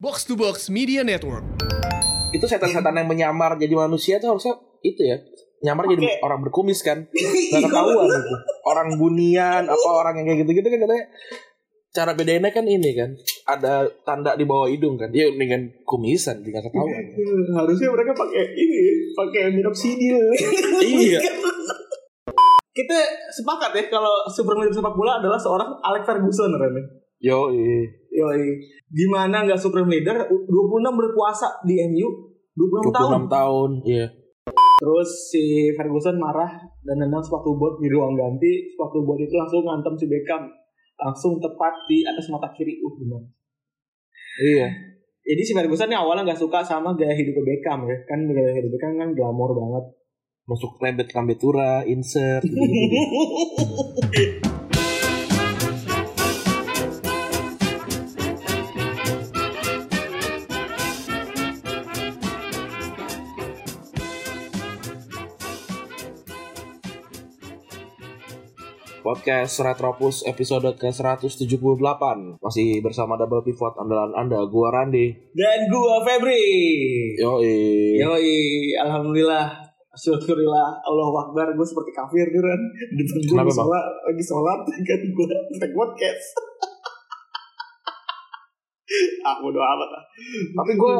Box to Box Media Network. itu setan-setan yang menyamar jadi manusia tuh harusnya itu ya. Nyamar jadi Oke. orang berkumis kan. Nggak ketahuan gitu. Orang bunian apa orang yang kayak gitu-gitu kan katanya. Cara bedainnya kan ini kan. Ada tanda di bawah hidung kan. Ya dengan kumisan nggak ketahuan. Harusnya mereka pakai ini pakai minoxidil iya. Kita sepakat ya kalau super leader sepak bola adalah seorang Alex Ferguson Ren. Yo Yoi. Gimana nggak supreme leader 26 berkuasa di MU 26, 26 tahun. tahun iya Terus si Ferguson marah dan nendang sepatu bot di ruang ganti. Sepatu bot itu langsung ngantem si Beckham. Langsung tepat di atas mata kiri. Uh, benar. iya Jadi si Ferguson nih awalnya nggak suka sama gaya hidup Beckham ya. Kan gaya hidup Beckham kan glamor banget. masuk rebet kambetura insert gitu, Podcast Retropus episode ke-178. Masih bersama Double Pivot andalan Anda Gua Randi. Dan gua Febri. Yoi. Yoi, alhamdulillah. Syukurillah Allah Akbar. Gue seperti kafir nih Ren Di depan gue lagi sholat Lagi sholat Kan gue take podcast. Ah bodo amat lah. Tapi gue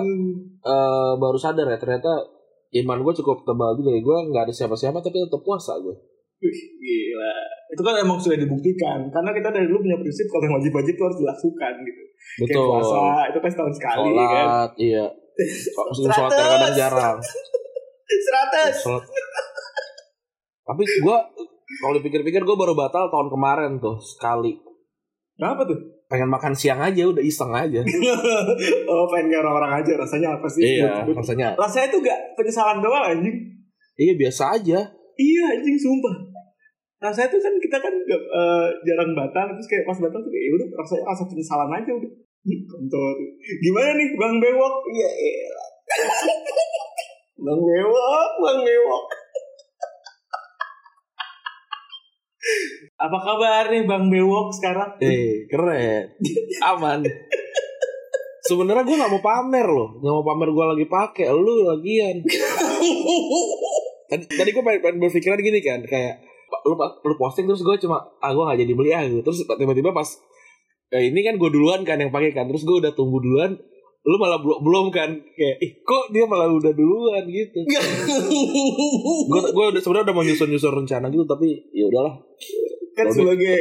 eh, baru sadar ya ternyata iman gue cukup tebal juga ya. Gue nggak ada siapa-siapa tapi tetap puasa gue. Wih, Gila Itu kan emang sudah dibuktikan Karena kita dari dulu punya prinsip Kalau yang wajib-wajib itu harus dilakukan gitu Kayak Betul. puasa Itu kan setahun sekali kan Sholat, iya. Meskipun sholat kadang-kadang jarang. Seratus. Tapi gue kalau dipikir-pikir gue baru batal tahun kemarin tuh sekali. Kenapa tuh? Pengen makan siang aja udah iseng aja. oh pengen kayak orang-orang aja Rasanya apa sih? iya, rasanya. Rasanya tuh gak penyesalan doang anjing Iya biasa aja. Iya anjing sumpah. Rasanya tuh kan kita kan gak, eh, jarang batal terus kayak pas batal tuh kayak ya udah rasanya rasa penyesalan aja udah. Ih, Kontol. Gimana nih Bang Bewok? Iya elah. Bang Bewok, Bang Bewok. Apa kabar nih Bang Bewok sekarang? Eh keren. Aman. Sebenarnya gue nggak mau pamer loh, nggak mau pamer gue lagi pakai, lu lagian. tadi tadi gue pengen, pengen berpikiran gini kan kayak lu lu posting terus gue cuma ah gue gak jadi beli ah gitu terus tiba-tiba pas eh, ini kan gue duluan kan yang pakai kan terus gue udah tunggu duluan lu malah belum belum kan kayak ih kok dia malah udah duluan gitu gue gue udah sebenarnya udah mau nyusun nyusun rencana gitu tapi ya udahlah kan Tapi- sebagai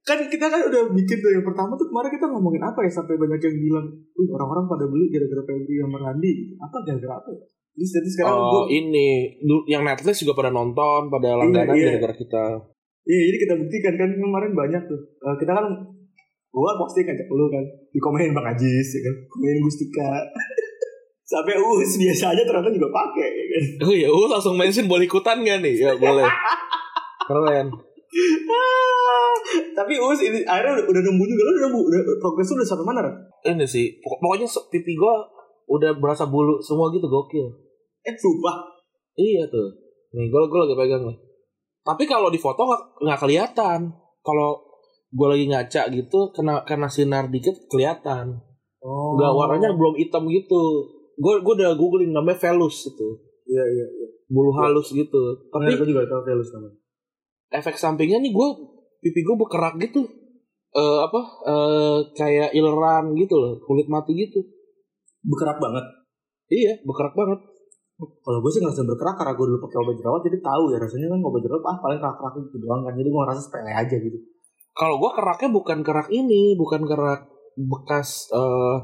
kan kita kan udah bikin tuh yang pertama tuh kemarin kita ngomongin apa ya sampai banyak yang bilang, "Wih, orang-orang pada beli gara-gara Febri sama Randi." gitu." Apa gara-gara apa ya? Jadi, jadi sekarang oh gua, ini yang Netflix juga pada nonton pada langganan iya. gara-gara kita iya jadi kita buktikan kan kemarin banyak tuh. Eh, kita kan gua posting ngajak lu kan, dikomenin Bang Ajis ya kan, komenin Gustika. Sampai Uus biasa aja ternyata juga pakai ya kan. oh ya uh, langsung mention boleh ikutan gak nih ya boleh keren Tapi Uus ini akhirnya udah, udah nemu juga lu udah nemu udah progres lu udah sampai mana? Ini sih pokok- pokoknya pipi gue udah berasa bulu semua gitu gokil. Eh sumpah. iya tuh. Nih gue gue lagi pegang nih. Tapi kalau di foto nggak nggak kelihatan. Kalau gue lagi ngaca gitu kena kena sinar dikit kelihatan. Oh. nggak warnanya belum hitam gitu. Gue gue udah googling namanya velus itu. Iya iya iya. bulu halus gitu. Tapi aku juga tahu Velus namanya. efek sampingnya nih gue pipi gue berkerak gitu. Eh apa? Eh kayak ileran gitu loh kulit mati gitu Berkerak banget. iya berkerak banget Kalau gue sih ngerasa berkerak karena gue dulu pakai obat jerawat jadi tahu ya rasanya kan obat jerawat ah paling kerak-kerak gitu doang kan jadi gue ngerasa sepele aja gitu. kalau gue keraknya bukan kerak ini bukan kerak bekas eh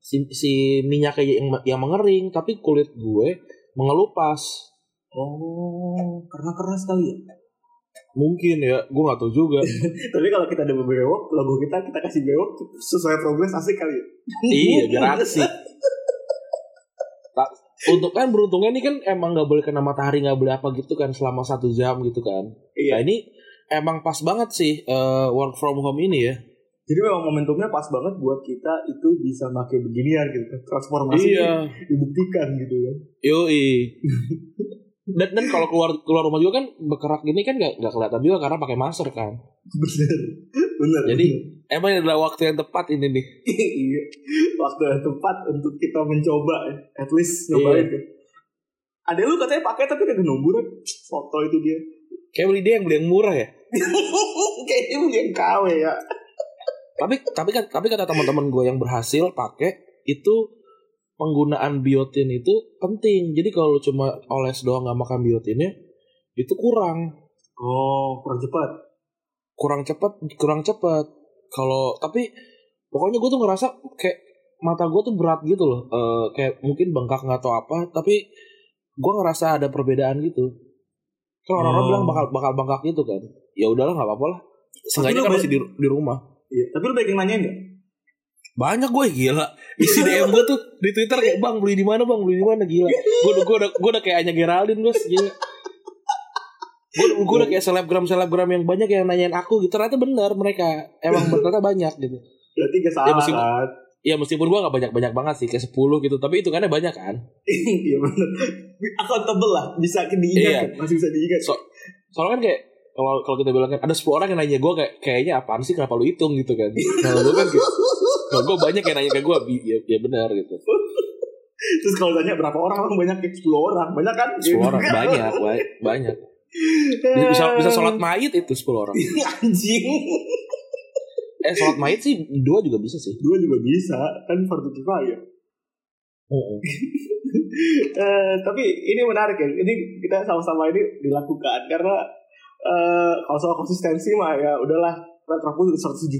si, si minyaknya yang yang mengering tapi kulit gue mengelupas Oh, karena keras kali ya. mungkin ya gue nggak tahu juga Tapi kalau kita ada bewok, logo kita kita kasih bewok sesuai progres asik kali ya. iya biar asik untuk kan beruntungnya ini kan emang nggak boleh kena matahari nggak boleh apa gitu kan selama satu jam gitu kan Iya. nah ini emang pas banget sih eh, work from home ini ya Jadi memang momentumnya pas banget buat kita itu bisa pakai beginian gitu. Transformasi iya dibuktikan gitu kan. Yoi. dan dan kalau keluar keluar rumah juga kan berkerak gini kan nggak nggak kelihatan juga karena pakai masker kan. Bener. Bener. Jadi emang ini adalah waktu yang tepat ini nih. iya. Waktu yang tepat untuk kita mencoba ya. At least nyobain kan. Ada lu katanya pakai tapi kagak nunggu kan. Foto itu dia. Kayak beli dia yang beli yang murah ya. Kayaknya lu yang KW ya. Tapi tapi kan tapi kata teman-teman gue yang berhasil pakai itu penggunaan biotin itu penting. Jadi kalau lu cuma oles doang nggak makan biotinnya itu kurang Oh, kurang cepat. Kurang cepat kurang cepat. Kalau tapi pokoknya gue tuh ngerasa kayak mata gue tuh berat gitu loh. Eh, kayak mungkin bengkak nggak tahu apa. Tapi gue ngerasa ada perbedaan gitu. Orang-orang Oh. bilang bakal bakal bengkak gitu kan. Ya udahlah nggak apa-apa lah. Sengaja lu kan masih di, di rumah. Iya. Tapi lu baik yang nanyain gak? Banyak gue gila. Isi DM gue tuh di Twitter kayak bang beli di mana bang beli di mana gila. Gue udah gue udah gue udah kayak Anya Geraldine gue gila. Gue udah kayak selebgram selebgram yang banyak yang nanyain aku gitu. Ternyata benar mereka emang ternyata banyak gitu. Berarti gak salah Ya, meskipun- kan? Ya meskipun gue gak banyak banyak banget sih kayak 10 gitu. Tapi itu kan banyak kan. Iya bener. Accountable lah. Bisa diingat Iya. kan? Masih bisa diingat. So, soalnya kan kayak kalau kalau kita bilang kan ada 10 orang yang nanya gue kayak kayaknya apaan sih kenapa lu hitung gitu kan. Kalau gue kan kayak kalau gue banyak yang nanya ke gue ya, ya benar gitu. Terus kalau tanya berapa orang orang banyak kayak 10 orang. Banyak kan? 10 orang banyak ba- banyak. Bisa bisa sholat mayit itu 10 orang. Anjing. Eh sholat mayit sih dua juga bisa sih. Dua juga bisa. Kan fardu kifayah. Eh, tapi ini menarik ya. Ini kita sama-sama ini dilakukan karena eh kalau soal konsistensi mah ya udahlah Retropus 178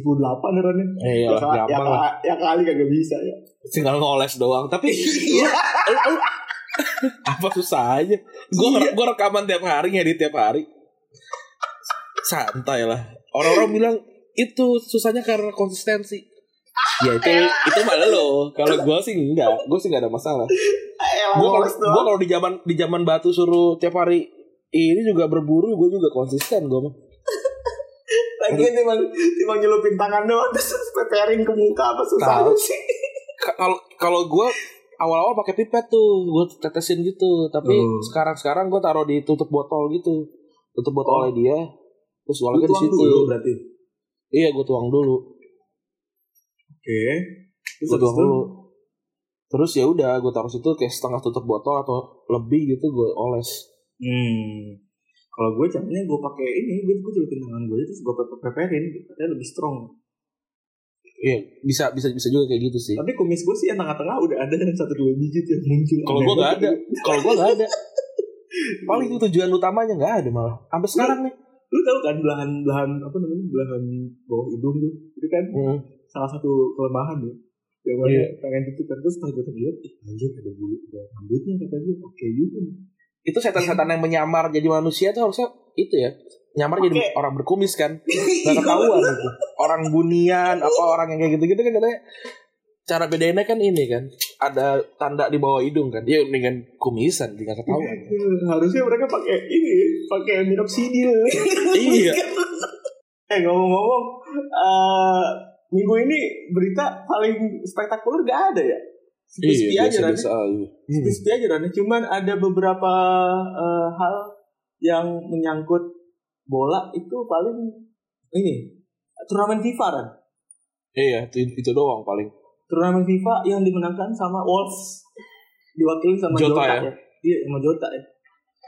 eranya. Eh Ya, ya, ka- ya, gampang lah. ka- ya kali kagak bisa ya. Tinggal ngoles doang. Tapi Iya. lu, lu, apa susah aja. Gue Iya. gue rekaman tiap hari ngedit tiap hari. Santai lah. Orang-orang bilang itu susahnya karena konsistensi. Ya itu itu mah lo. Kalau gue sih enggak, gue sih enggak ada masalah. Gue kalau gue di zaman di zaman batu suruh tiap hari ini juga berburu, gue juga konsisten gue mah. Lagian timbang timbang nyelupin tangan doang terus peperin ke muka apa susah sih. Ka- Kalau kalau gue awal-awal pakai pipet tuh, gue tetesin gitu. Tapi Hmm. sekarang sekarang gue taruh di tutup botol gitu, tutup Oh. botolnya dia. Terus walanya di situ. dulu berarti. Iya, gue tuang dulu. Oke. Terus Gue habis tuang itu dulu. Terus ya udah, gue taruh situ kayak setengah tutup botol atau lebih gitu gue oles. Hmm. Kalau gue caranya gue pakai ini, gue gue celupin tangan gue terus gue pepe peperin, katanya lebih strong. Iya, bisa bisa bisa juga kayak gitu sih. Tapi kumis gue sih yang tengah-tengah udah ada yang satu dua biji tuh yang muncul. Kalau gue nggak ada, kalau gue nggak ada. Paling itu tujuan utamanya nggak ada malah. Sampai sekarang nih. Lu tahu kan belahan belahan apa namanya belahan bawah hidung tuh, itu kan Hmm. salah satu kelemahan ya. Yang mana Iya. pengen itu kan terus pas gue terlihat, ih anjir ada bulu, ada rambutnya kata gue, oke juga nih. Itu setan-setan yang menyamar jadi manusia tuh harusnya itu ya. Nyamar jadi Oke. orang berkumis kan. Gak ketahuan itu. Orang bunian apa orang yang kayak gitu-gitu kan katanya cara bedainnya kan ini kan ada tanda di bawah hidung kan ya dengan kumisan tidak ketahuan Harusnya mereka pakai ini, pakai minoxidil. iya eh ngomong-ngomong, eh minggu ini berita paling spektakuler gak ada ya? Sepi-sepi iya aja biasa Ran. biasa aja Sepi-sepi aja Ran. Cuman ada beberapa eh, hal yang menyangkut bola itu paling ini turnamen FIFA Ran. iya itu, itu doang paling Turnamen FIFA yang dimenangkan sama Wolves diwakili sama Jota Jota, ya? ya. Iya, sama Jota ya.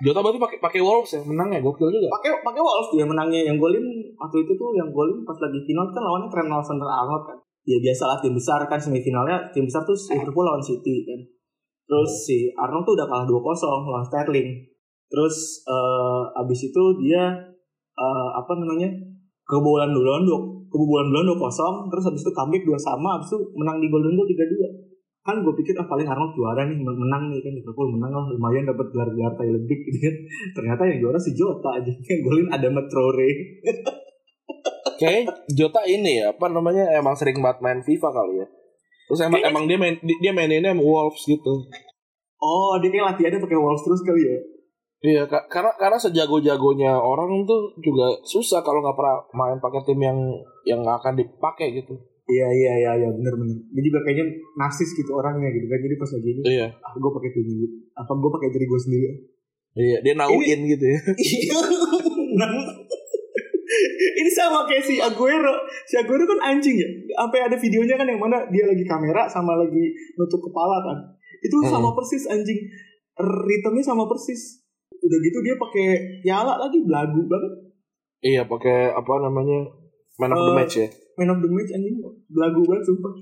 Jota berarti pakai pakai Wolves ya menang ya gokil juga Pakai pakai Wolves dia menangnya yang golin waktu itu tuh yang golin pas lagi final kan lawannya Trent Alexander-Arnold kan. Ya biasa lah tim besar kan semifinalnya tim besar tuh Liverpool lawan City kan. Terus si Arnold tuh udah kalah 2-0 lawan Sterling. Terus eh abis itu dia eh, apa namanya kebobolan dua kebobolan dua kosong terus habis itu comeback dua sama habis itu menang di golden goal tiga dua. Kan gue pikir ah paling Arnold juara nih menang nih kan Liverpool menang lah lumayan dapat gelar-gelar Thailand League gitu kan. Ternyata yang juara si Jota aja yang golin ada Metrore Kayak Jota ini ya apa namanya emang sering banget main FIFA kali ya. Terus emang Kayaknya- emang dia main di- dia maininnya sama Wolves gitu. oh dia kayak latihannya pakai Wolves terus kali ya Iya, ka- karena karena sejago-jagonya orang tuh juga susah kalau nggak pernah main pakai tim yang yang nggak akan dipakai gitu. iya iya iya iya bener bener dia juga kayaknya narsis gitu orangnya gitu kan jadi pas lagi ini Iya. ah gue pakai tim ini apa gue pakai diri gue sendiri Iya, dia nauin gitu ya. Iya. Ini sama kayak si Aguero. Si Aguero kan anjing ya. Sampai ada videonya kan yang mana dia lagi kamera sama lagi nutup kepala kan. Itu Hmm. sama persis anjing. Ritmenya sama persis. Udah gitu dia pakai piala lagi belagu banget. Iya pakai apa namanya man of the Eh, match ya. Man of the match anjing belagu banget sumpah.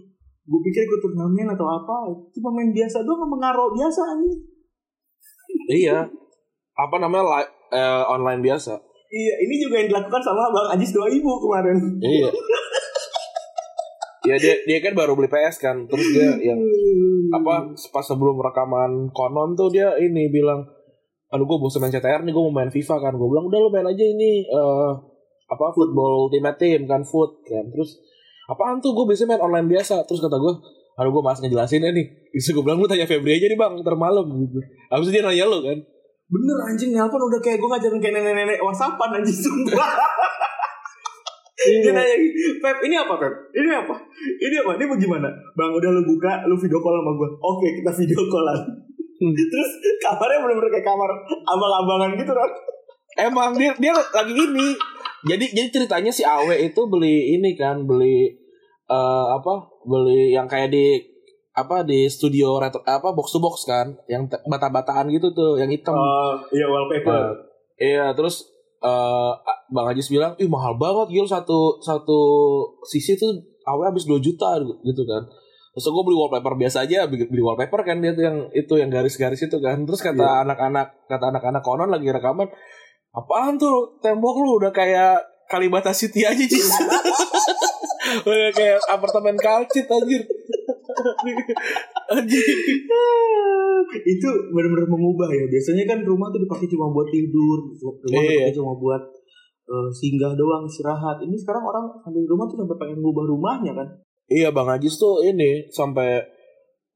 Gue pikir ikut turnamen atau apa. Cuma main biasa doang sama ngaro biasa anjing. Iya. Apa namanya li- eh, online biasa. Iya, ini juga yang dilakukan sama Bang Ajis 2000 kemarin. Iya. ya dia dia kan baru beli PS kan. Terus dia yang apa pas sebelum rekaman konon tuh dia ini bilang aduh gue bosan main CTR nih gue mau main FIFA kan gue bilang udah lu main aja ini eh apa football ultimate team kan foot kan terus apaan tuh gue biasanya main online biasa terus kata gue aduh gue malas ngejelasinnya nih bisa gue bilang lu tanya Febri aja nih bang ntar malam gitu habis itu dia nanya lu kan Bener anjing nelpon udah kayak gue ngajarin kayak nenek-nenek whatsappan anjing sumpah. Dia nanya, Pep ini apa Pep? Ini apa? Ini apa? Ini bagaimana? Bang udah lu buka, lu video call sama gue. Oke kita video callan. Hmm. Terus kamarnya bener-bener kayak kamar abang-abangan gitu kan. emang dia dia lagi ini jadi jadi ceritanya si Awe itu beli ini kan beli eh apa beli yang kayak di apa di studio retro apa box to box kan yang bata-bataan gitu tuh yang hitam Oh iya wallpaper. Nah, iya terus eh Bang Ajis bilang ih mahal banget gitu satu satu sisi tuh Awe habis 2 juta gitu kan Terus gue beli wallpaper biasa aja, beli wallpaper kan dia tuh yang itu yang garis-garis itu kan. Terus kata Iya. anak-anak kata anak-anak konon lagi rekaman, apaan tuh tembok lu udah kayak Kalibata City aja Cis. udah kayak apartemen kalcit anjir. anjir. itu benar-benar mengubah ya. Biasanya kan rumah tuh dipakai cuma buat tidur, rumah Iya. dipakai cuma buat eh, singgah doang, istirahat. Ini sekarang orang sampai rumah tuh sampai pengen ngubah rumahnya kan. Iya Bang Ajis tuh ini sampai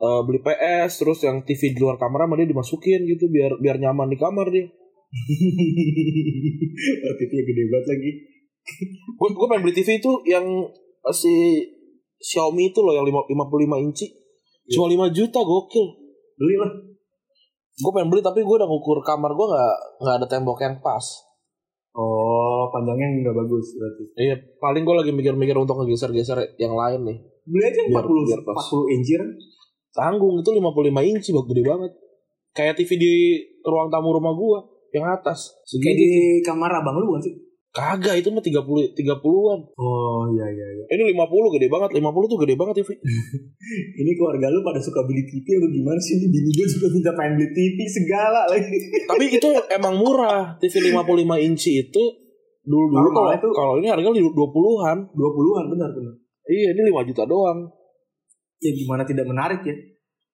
eh, beli PS terus yang TV di luar kamar sama dia dimasukin gitu biar biar nyaman di kamar dia. TV-nya gede banget lagi. Gue gue pengen beli TV itu yang eh, si Xiaomi itu loh yang lima- 55 inci. Cuma 5 juta gokil. Beli lah. Gue pengen beli tapi gue udah ngukur kamar gue nggak nggak ada tembok yang pas. Oh, panjangnya nggak bagus berarti. Iya paling gue lagi mikir-mikir untuk ngegeser-geser yang lain nih. Beli aja Biar- 40 biar pas. 40 inci kan. Tanggung itu 55 inci bak gede banget. Kayak TV di ruang tamu rumah gue yang atas. Kayak di kamar abang lu kan sih? Kagak itu mah 30 30-an. Oh iya iya iya. Ini 50 gede banget. 50 tuh gede banget TV. Ini keluarga lu pada suka beli TV atau gimana sih? Ini bini gue juga minta pengen beli TV segala lagi. Tapi itu emang murah. TV 55 inci itu dulu dulu kalau tuh- kalau ini harga di 20-an. 20-an benar benar. Iya, ini 5 juta doang. Ya gimana tidak menarik ya?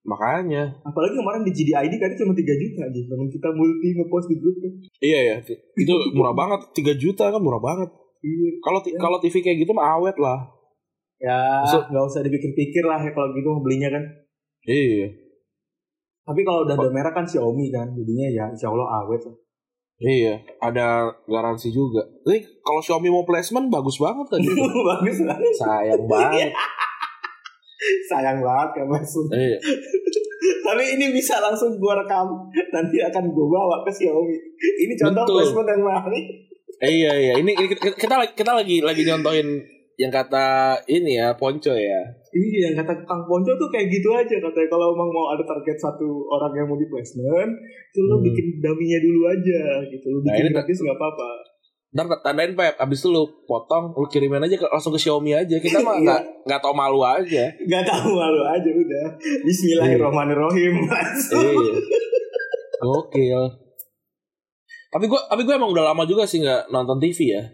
Makanya. Apalagi kemarin di GDID kan cuma 3 juta aja. Namun kita multi ngepost di grup kan. Iya ya, itu murah banget. 3 juta kan murah banget. Iya. Kalau ti- kalau TV kayak gitu mah awet lah. Ya, nggak usah dipikir-pikir lah ya kalau gitu belinya kan. Iya. Tapi kalau udah ada merah kan Xiaomi kan, jadinya ya insya Allah awet lah. Iya, ada garansi juga. Tapi kalau Xiaomi mau placement bagus banget tadi. Bagus banget. Sayang banget. Sayang banget ya Mas. Iya. Tapi ini bisa langsung gua rekam. Nanti akan gua bawa ke Xiaomi. Ini contoh Betul. placement yang menarik. Eh, iya iya, ini ini kita kita lagi kita lagi lagi nyontohin yang kata ini ya Ponco ya. Iya, yang kata Kang Ponco tuh kayak gitu aja katanya kalau emang mau ada target satu orang yang mau di placement, itu lu Hmm. bikin daminya dulu aja gitu. Lu Nah, bikin ini- gratis nggak apa-apa. Ntar tandain Pep, abis itu lu potong, lu kirimin aja ke, langsung ke Xiaomi aja. Kita mah Iya. nggak nggak tau malu aja. Gak tahu malu aja udah. Bismillahirrahmanirrahim. iya. Gokil. Tapi gue tapi gue emang udah lama juga sih nggak nonton TV ya.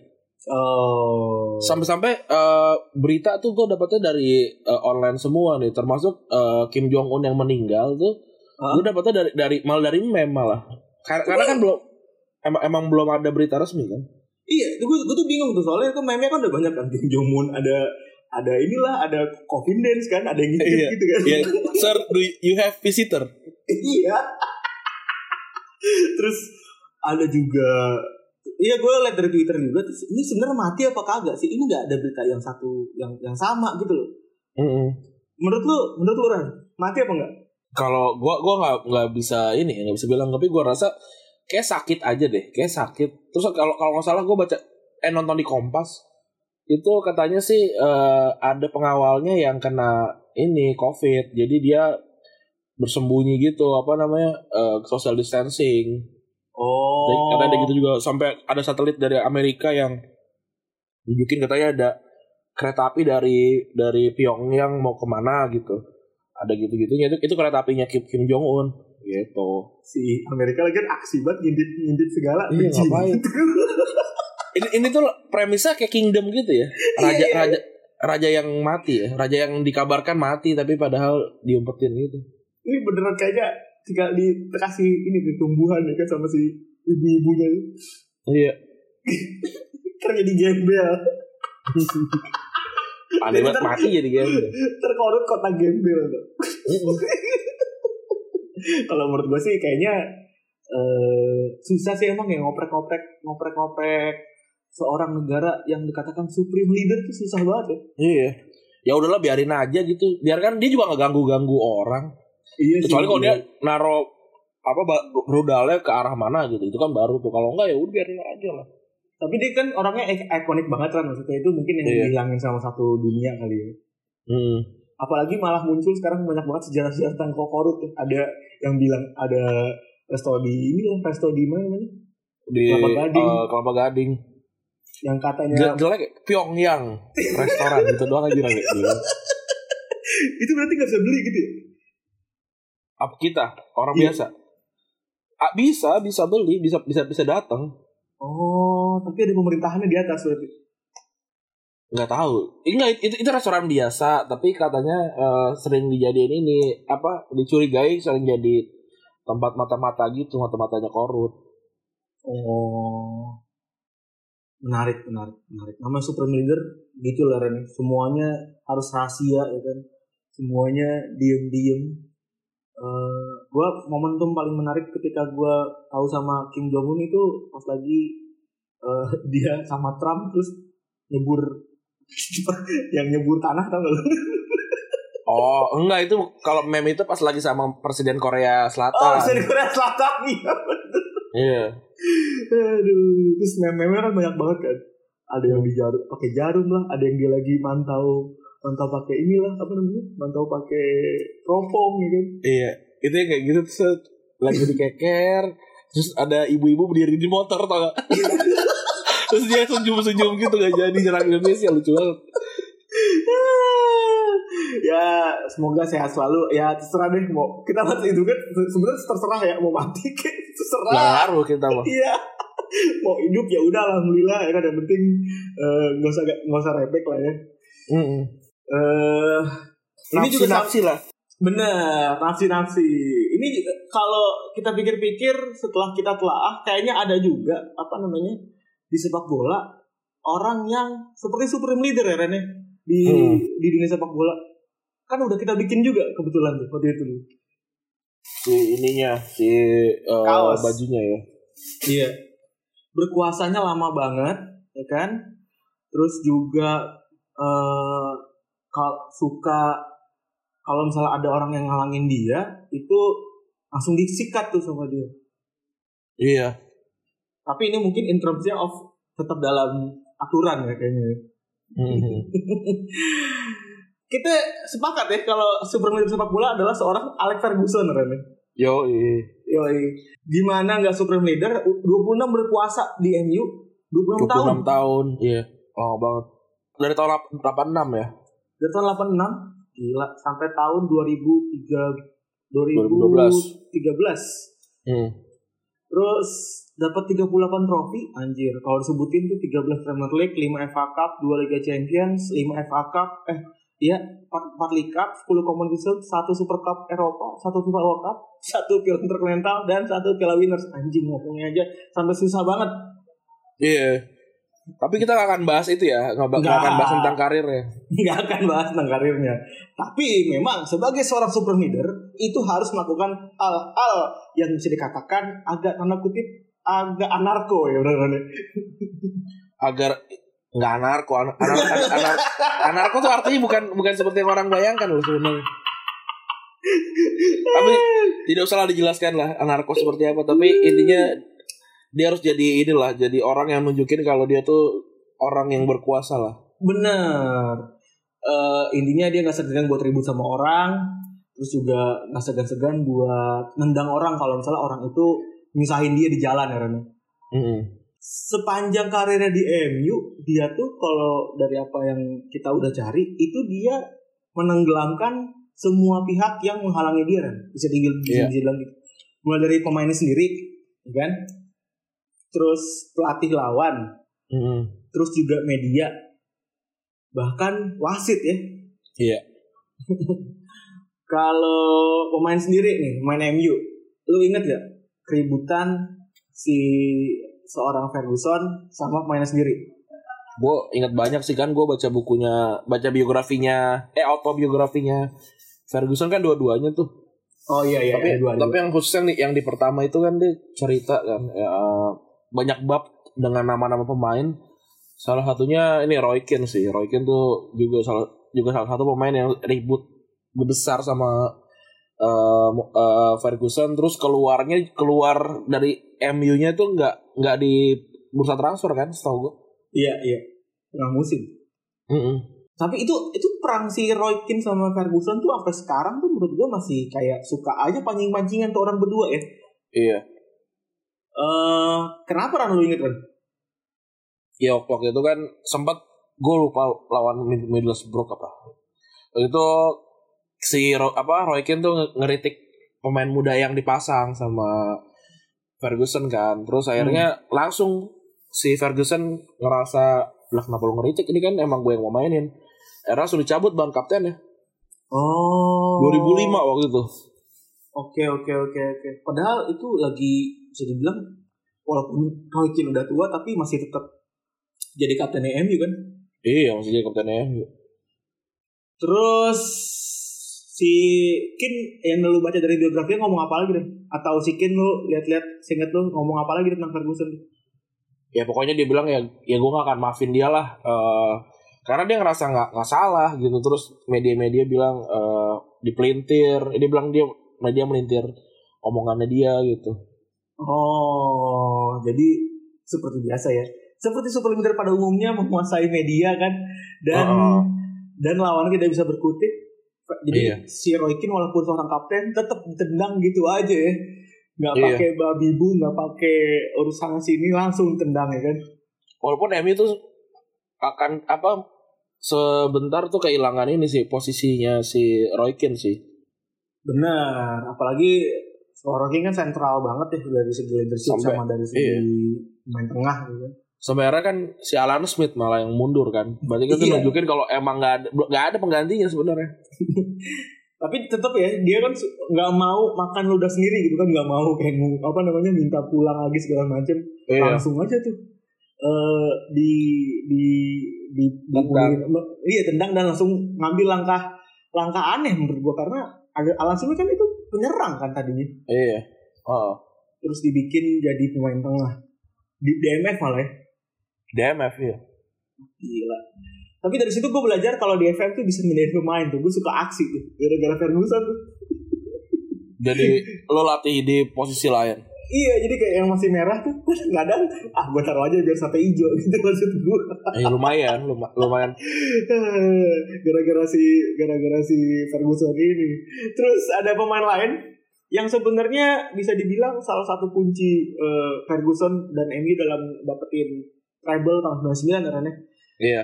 Oh. Sampai-sampai eh, berita tuh gue dapetnya dari eh, online semua nih, termasuk eh, Kim Jong Un yang meninggal tuh. Hah? Gue dapetnya dari dari malah dari meme malah. Karena, karena kan belum emang emang belum ada berita resmi kan. Iya, gue gue tuh bingung tuh soalnya kan meme kan udah banyak kan Kim Jong Un ada ada inilah ada coffin dance kan ada yang gitu, Iya. gitu kan. Iya, sir, do you have visitor? iya. Terus ada juga Iya gue liat dari Twitter juga terus ini sebenarnya mati apa kagak sih? Ini nggak ada berita yang satu yang yang sama gitu loh. Mm-mm. Menurut lu, menurut lu Ran, mati apa enggak? Kalau gua gua nggak nggak bisa ini nggak bisa bilang tapi gua rasa kayak sakit aja deh kayak sakit terus kalau kalau nggak salah gua baca eh nonton di Kompas itu katanya sih eh, ada pengawalnya yang kena ini COVID. Jadi dia bersembunyi gitu apa namanya eh, social distancing. Oh. Katanya ada gitu juga sampai ada satelit dari Amerika yang nunjukin katanya ada kereta api dari dari Pyongyang mau ke mana gitu. Ada gitu-gitunya itu itu kereta apinya Kim, Kim Jong Un gitu. Si Amerika lagi kan aksi banget ngintip ngintip segala. Iya, ngapain? Ini ini tuh premisnya kayak kingdom gitu ya. Raja Iya, iya. raja raja yang mati ya. Raja yang dikabarkan mati tapi padahal diumpetin gitu. Ini beneran kayaknya tinggal dikasih ini di tumbuhan ya kan sama si ibu-ibunya. Iya. Kerja di gembel. Aneh banget mati jadi gitu. Terkorut kota gembel. tuh. Kalau menurut gue sih kayaknya eh susah sih emang ya ngoprek-ngoprek ngoprek-ngoprek seorang negara yang dikatakan supreme leader itu susah banget ya. Iya. Ya udahlah biarin aja gitu. Biarkan dia juga nggak ganggu-ganggu orang. Iya Kecuali kalau dia naro apa rudalnya ke arah mana gitu. Itu kan baru tuh. Kalau enggak ya udah biarin aja lah. Tapi dia kan orangnya ik- ikonik banget kan maksudnya itu mungkin yang Iya. dihilangin sama satu dunia kali ya. Hmm. Apalagi malah muncul sekarang banyak banget sejarah-sejarah tentang korut tuh. Ada yang bilang ada resto di ini lah, resto di mana namanya? Di Kelapa Gading. eh, Kelapa Gading. Yang katanya Jel- jelek ya? Pyongyang restoran gitu doang aja. Gila. itu berarti nggak bisa beli gitu ya? Apa kita orang Iya. biasa? Ah, bisa, bisa beli, bisa bisa bisa datang. Oh, tapi ada pemerintahannya di atas berarti. Nggak tahu. Ini itu, itu restoran biasa, tapi katanya eh, sering dijadiin ini apa? Dicurigai sering jadi tempat mata-mata gitu, mata-matanya korut. Oh. Menarik, menarik, menarik. Namanya supreme leader gitu lah Ren. Semuanya harus rahasia ya kan. Semuanya diem-diem. Eh, gua momentum paling menarik ketika gua tahu sama Kim Jong Un itu pas lagi eh, dia sama Trump terus nyebur yang nyebur tanah tau gak lu? Oh, enggak itu kalau meme itu pas lagi sama presiden Korea Oh, Selatan. bisa di Korea Selatan iya. Iya. Aduh, terus meme-meme kan banyak banget kan. Ada yang di jarum, pakai jarum lah, ada yang dia lagi mantau mantau pakai inilah apa namanya? Mantau pakai teropong gitu kan. Iya, itu yang kayak gitu terus lagi dikeker, terus ada ibu-ibu berdiri di motor tau gak? terus dia senyum-senyum gitu gak jadi nyerang Indonesia lucu banget. ya semoga sehat selalu ya terserah deh mau kita mati itu kan sebenarnya terserah ya mau mati Gak terserah ngaruh kita mah. iya mau hidup ya udah alhamdulillah ya kan yang penting eh, nggak usah nggak usah repek lah ya Mm-mm. Eh ini juga Nafsi lah. Bener, nafsi-nafsi. Ini kalau kita pikir-pikir setelah kita telaah, kayaknya ada juga apa namanya di sepak bola orang yang seperti supreme leader ya Ren ya, di Hmm. di dunia sepak bola. Kan udah kita bikin juga kebetulan tuh waktu itu. Si ininya, si eh, Kaos. bajunya ya. Iya. Berkuasanya lama banget, ya kan? Terus juga eh kalau suka kalau misalnya ada orang yang ngalangin dia, itu langsung disikat tuh sama dia. Iya. Tapi ini mungkin in terms of tetap dalam aturan ya kayaknya. Mhm. Kita sepakat ya kalau super leader sepak bola adalah seorang Alex Ferguson Ren. Yo. Yoi. Gimana nggak supreme leader 26 berkuasa di MU 26, 26 tahun. tahun. Iya, lama banget. Dari tahun 86 ya. Dari tahun 86 gila sampai tahun 2003 2012. 2013. Hmm. Terus dapat 38 trofi anjir. Kalau disebutin tuh 13 Premier League, 5 FA Cup, 2 Liga Champions, 5 FA Cup, eh iya 4, 4 League Cup, 10 Commonwealth Shield, 1 Super Cup Eropa, 1 FIFA World Cup, 1 Piala Intercontinental dan 1 Piala Winners. Anjing ngomongnya aja sampai susah banget. Iya. Tapi kita gak akan bahas itu ya, gak, bak- Nggak. akan bahas tentang karirnya. Nggak akan bahas tentang karirnya. Tapi memang sebagai seorang super leader itu harus melakukan hal-hal yang bisa dikatakan agak tanda kutip agak anarko ya benar Agar nggak anarko, anar, anar, anar, anarko tuh artinya bukan bukan seperti yang orang bayangkan loh sebenarnya. Tapi tidak usah dijelaskan lah anarko seperti apa. Tapi intinya dia harus jadi inilah, jadi orang yang nunjukin kalau dia tuh orang yang berkuasa lah. Bener. Eh, intinya dia nggak segan buat ribut sama orang, terus juga nggak segan-segan buat nendang orang kalau misalnya orang itu nyusahin dia di jalan ya Ren. Mm-mm. Sepanjang karirnya di MU, dia tuh kalau dari apa yang kita udah cari, itu dia menenggelamkan semua pihak yang menghalangi dia Ren. Bisa dibilang bisa Iya. dibilang gitu. Mulai dari pemainnya sendiri, ya kan? Terus pelatih lawan, Mm-mm. terus juga media, bahkan wasit ya. Iya. Kalau pemain sendiri nih, pemain MU, lu inget gak keributan si seorang Ferguson sama pemainnya sendiri? Gue inget banyak sih kan gue baca bukunya, baca biografinya, eh autobiografinya Ferguson kan dua-duanya tuh. Oh iya iya, tapi ada dua, tapi yang khusus yang di, yang di pertama itu kan dia cerita kan ya, banyak bab dengan nama-nama pemain. Salah satunya ini Roy Keane sih. Roy Keane tuh juga salah juga salah satu pemain yang ribut besar sama eh, Mo- eh, Ferguson terus keluarnya keluar dari MU-nya tuh nggak nggak di bursa transfer kan setahu gue. Iya iya, tengah musim. Tapi itu itu perang si Roy Keane sama Ferguson tuh sampai sekarang tuh menurut gua masih kayak suka aja pancing-pancingan tuh orang berdua ya. Iya. Eh kenapa Ran lu inget Ran? Ya waktu, waktu itu kan sempat gue lupa lawan Middlesbrough apa. Waktu itu si apa Roy Keane tuh nge- ngeritik pemain muda yang dipasang sama Ferguson kan. Terus akhirnya langsung si Ferguson ngerasa lah kenapa lu ngeritik ini kan emang gue yang mau mainin. Era sudah dicabut ban kapten ya. Oh. 2005 waktu itu. Oke oke oke oke. Padahal itu lagi bisa dibilang walaupun Roy Keane udah tua tapi masih tetap jadi kapten MU kan. Iya masih jadi kaptennya. Terus si Kin yang lu baca dari biografinya ngomong apa lagi deh? Atau si Kin lu lihat-lihat seinget lu ngomong apa lagi tentang Ferguson? ya pokoknya dia bilang ya ya gue gak akan maafin dia lah Eh, karena dia ngerasa nggak nggak salah gitu terus media-media bilang eh, dipelintir dia bilang dia media melintir omongannya dia gitu Oh, jadi seperti biasa ya. Seperti suplementer pada umumnya menguasai media kan dan Heeh. dan lawannya tidak bisa berkutik. Jadi Iya. si Roy Keane walaupun seorang kapten tetap ditendang gitu aja ya. Nggak Iya. pakai babi bu, nggak pakai urusan sini langsung tendang ya kan. walaupun MU tuh akan apa sebentar tuh kehilangan ini sih posisinya si Roy Keane sih Benar, apalagi seorang Keane kan sentral banget ya dari segi leadership Sampai- sama dari segi iya. main tengah gitu kan. sampai akhirnya kan si Alan Smith malah yang mundur kan berarti kan itu Iya. nunjukin kalau emang nggak ada nggak ada penggantinya sebenarnya Tapi tetap ya dia kan nggak mau makan ludah sendiri gitu kan nggak mau kayak apa namanya minta pulang lagi segala macam Iya. langsung aja tuh eh di di di, di Tendang. iya tendang dan langsung ngambil langkah langkah aneh menurut gua karena ada Alan kan itu penyerang kan tadinya iya oh terus dibikin jadi pemain tengah di DMF malah ya DMF ya Gila. Tapi dari situ gue belajar kalau di FM tuh bisa mindahin pemain tuh. Gue suka aksi tuh. Gara-gara Ferguson tuh. jadi lo latih di posisi lain Iya, jadi kayak yang masih merah tuh kadang ah gue taruh aja biar sampai hijau gitu maksud gue. Eh, lumayan, luma- lumayan. gara-gara si gara-gara si Ferguson ini. Terus ada pemain lain yang sebenarnya bisa dibilang salah satu kunci eh, Ferguson dan MU dalam dapetin treble tahun 99 karena Iya.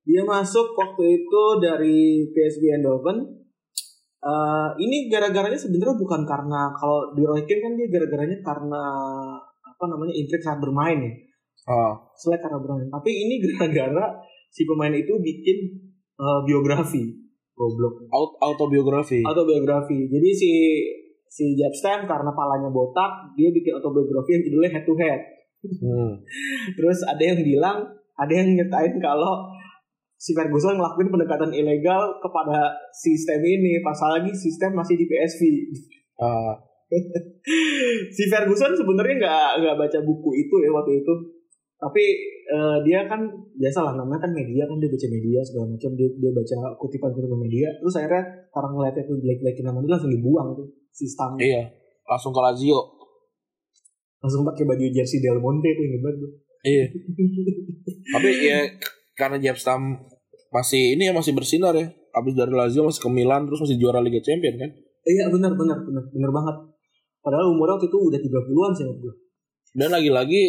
Dia masuk waktu itu dari PSV Eindhoven. Eh, ini gara-garanya sebenarnya bukan karena kalau di Roy Keane kan dia gara-garanya karena apa namanya intrik saat bermain ya. Oh, Selek karena bermain. Tapi ini gara-gara si pemain itu bikin eh, biografi. Goblok. aut- autobiografi. Autobiografi. Jadi si si Jeb Stam karena palanya botak, dia bikin autobiografi yang judulnya Head to Head. Hmm. Terus ada yang bilang, ada yang nyertain kalau si Ferguson ngelakuin pendekatan ilegal kepada sistem ini, pasal lagi sistem masih di PSV. Ah, si Ferguson sebenarnya nggak nggak baca buku itu ya waktu itu, tapi eh, dia kan biasa lah namanya kan media kan dia baca media segala macam dia dia baca kutipan kutipan media, terus akhirnya orang ngeliatnya tuh jelek-jelekin nama dia langsung dibuang tuh sistem iya. Langsung ke Lazio. langsung pakai baju jersey Del Monte tuh hebat tuh. Iya. Tapi ya karena James Tam masih ini ya masih bersinar ya. Abis dari Lazio masih ke Milan terus masih juara Liga Champion kan. Iya benar benar benar benar banget. Padahal umurnya waktu itu udah 30-an sih menurut gue. Dan lagi-lagi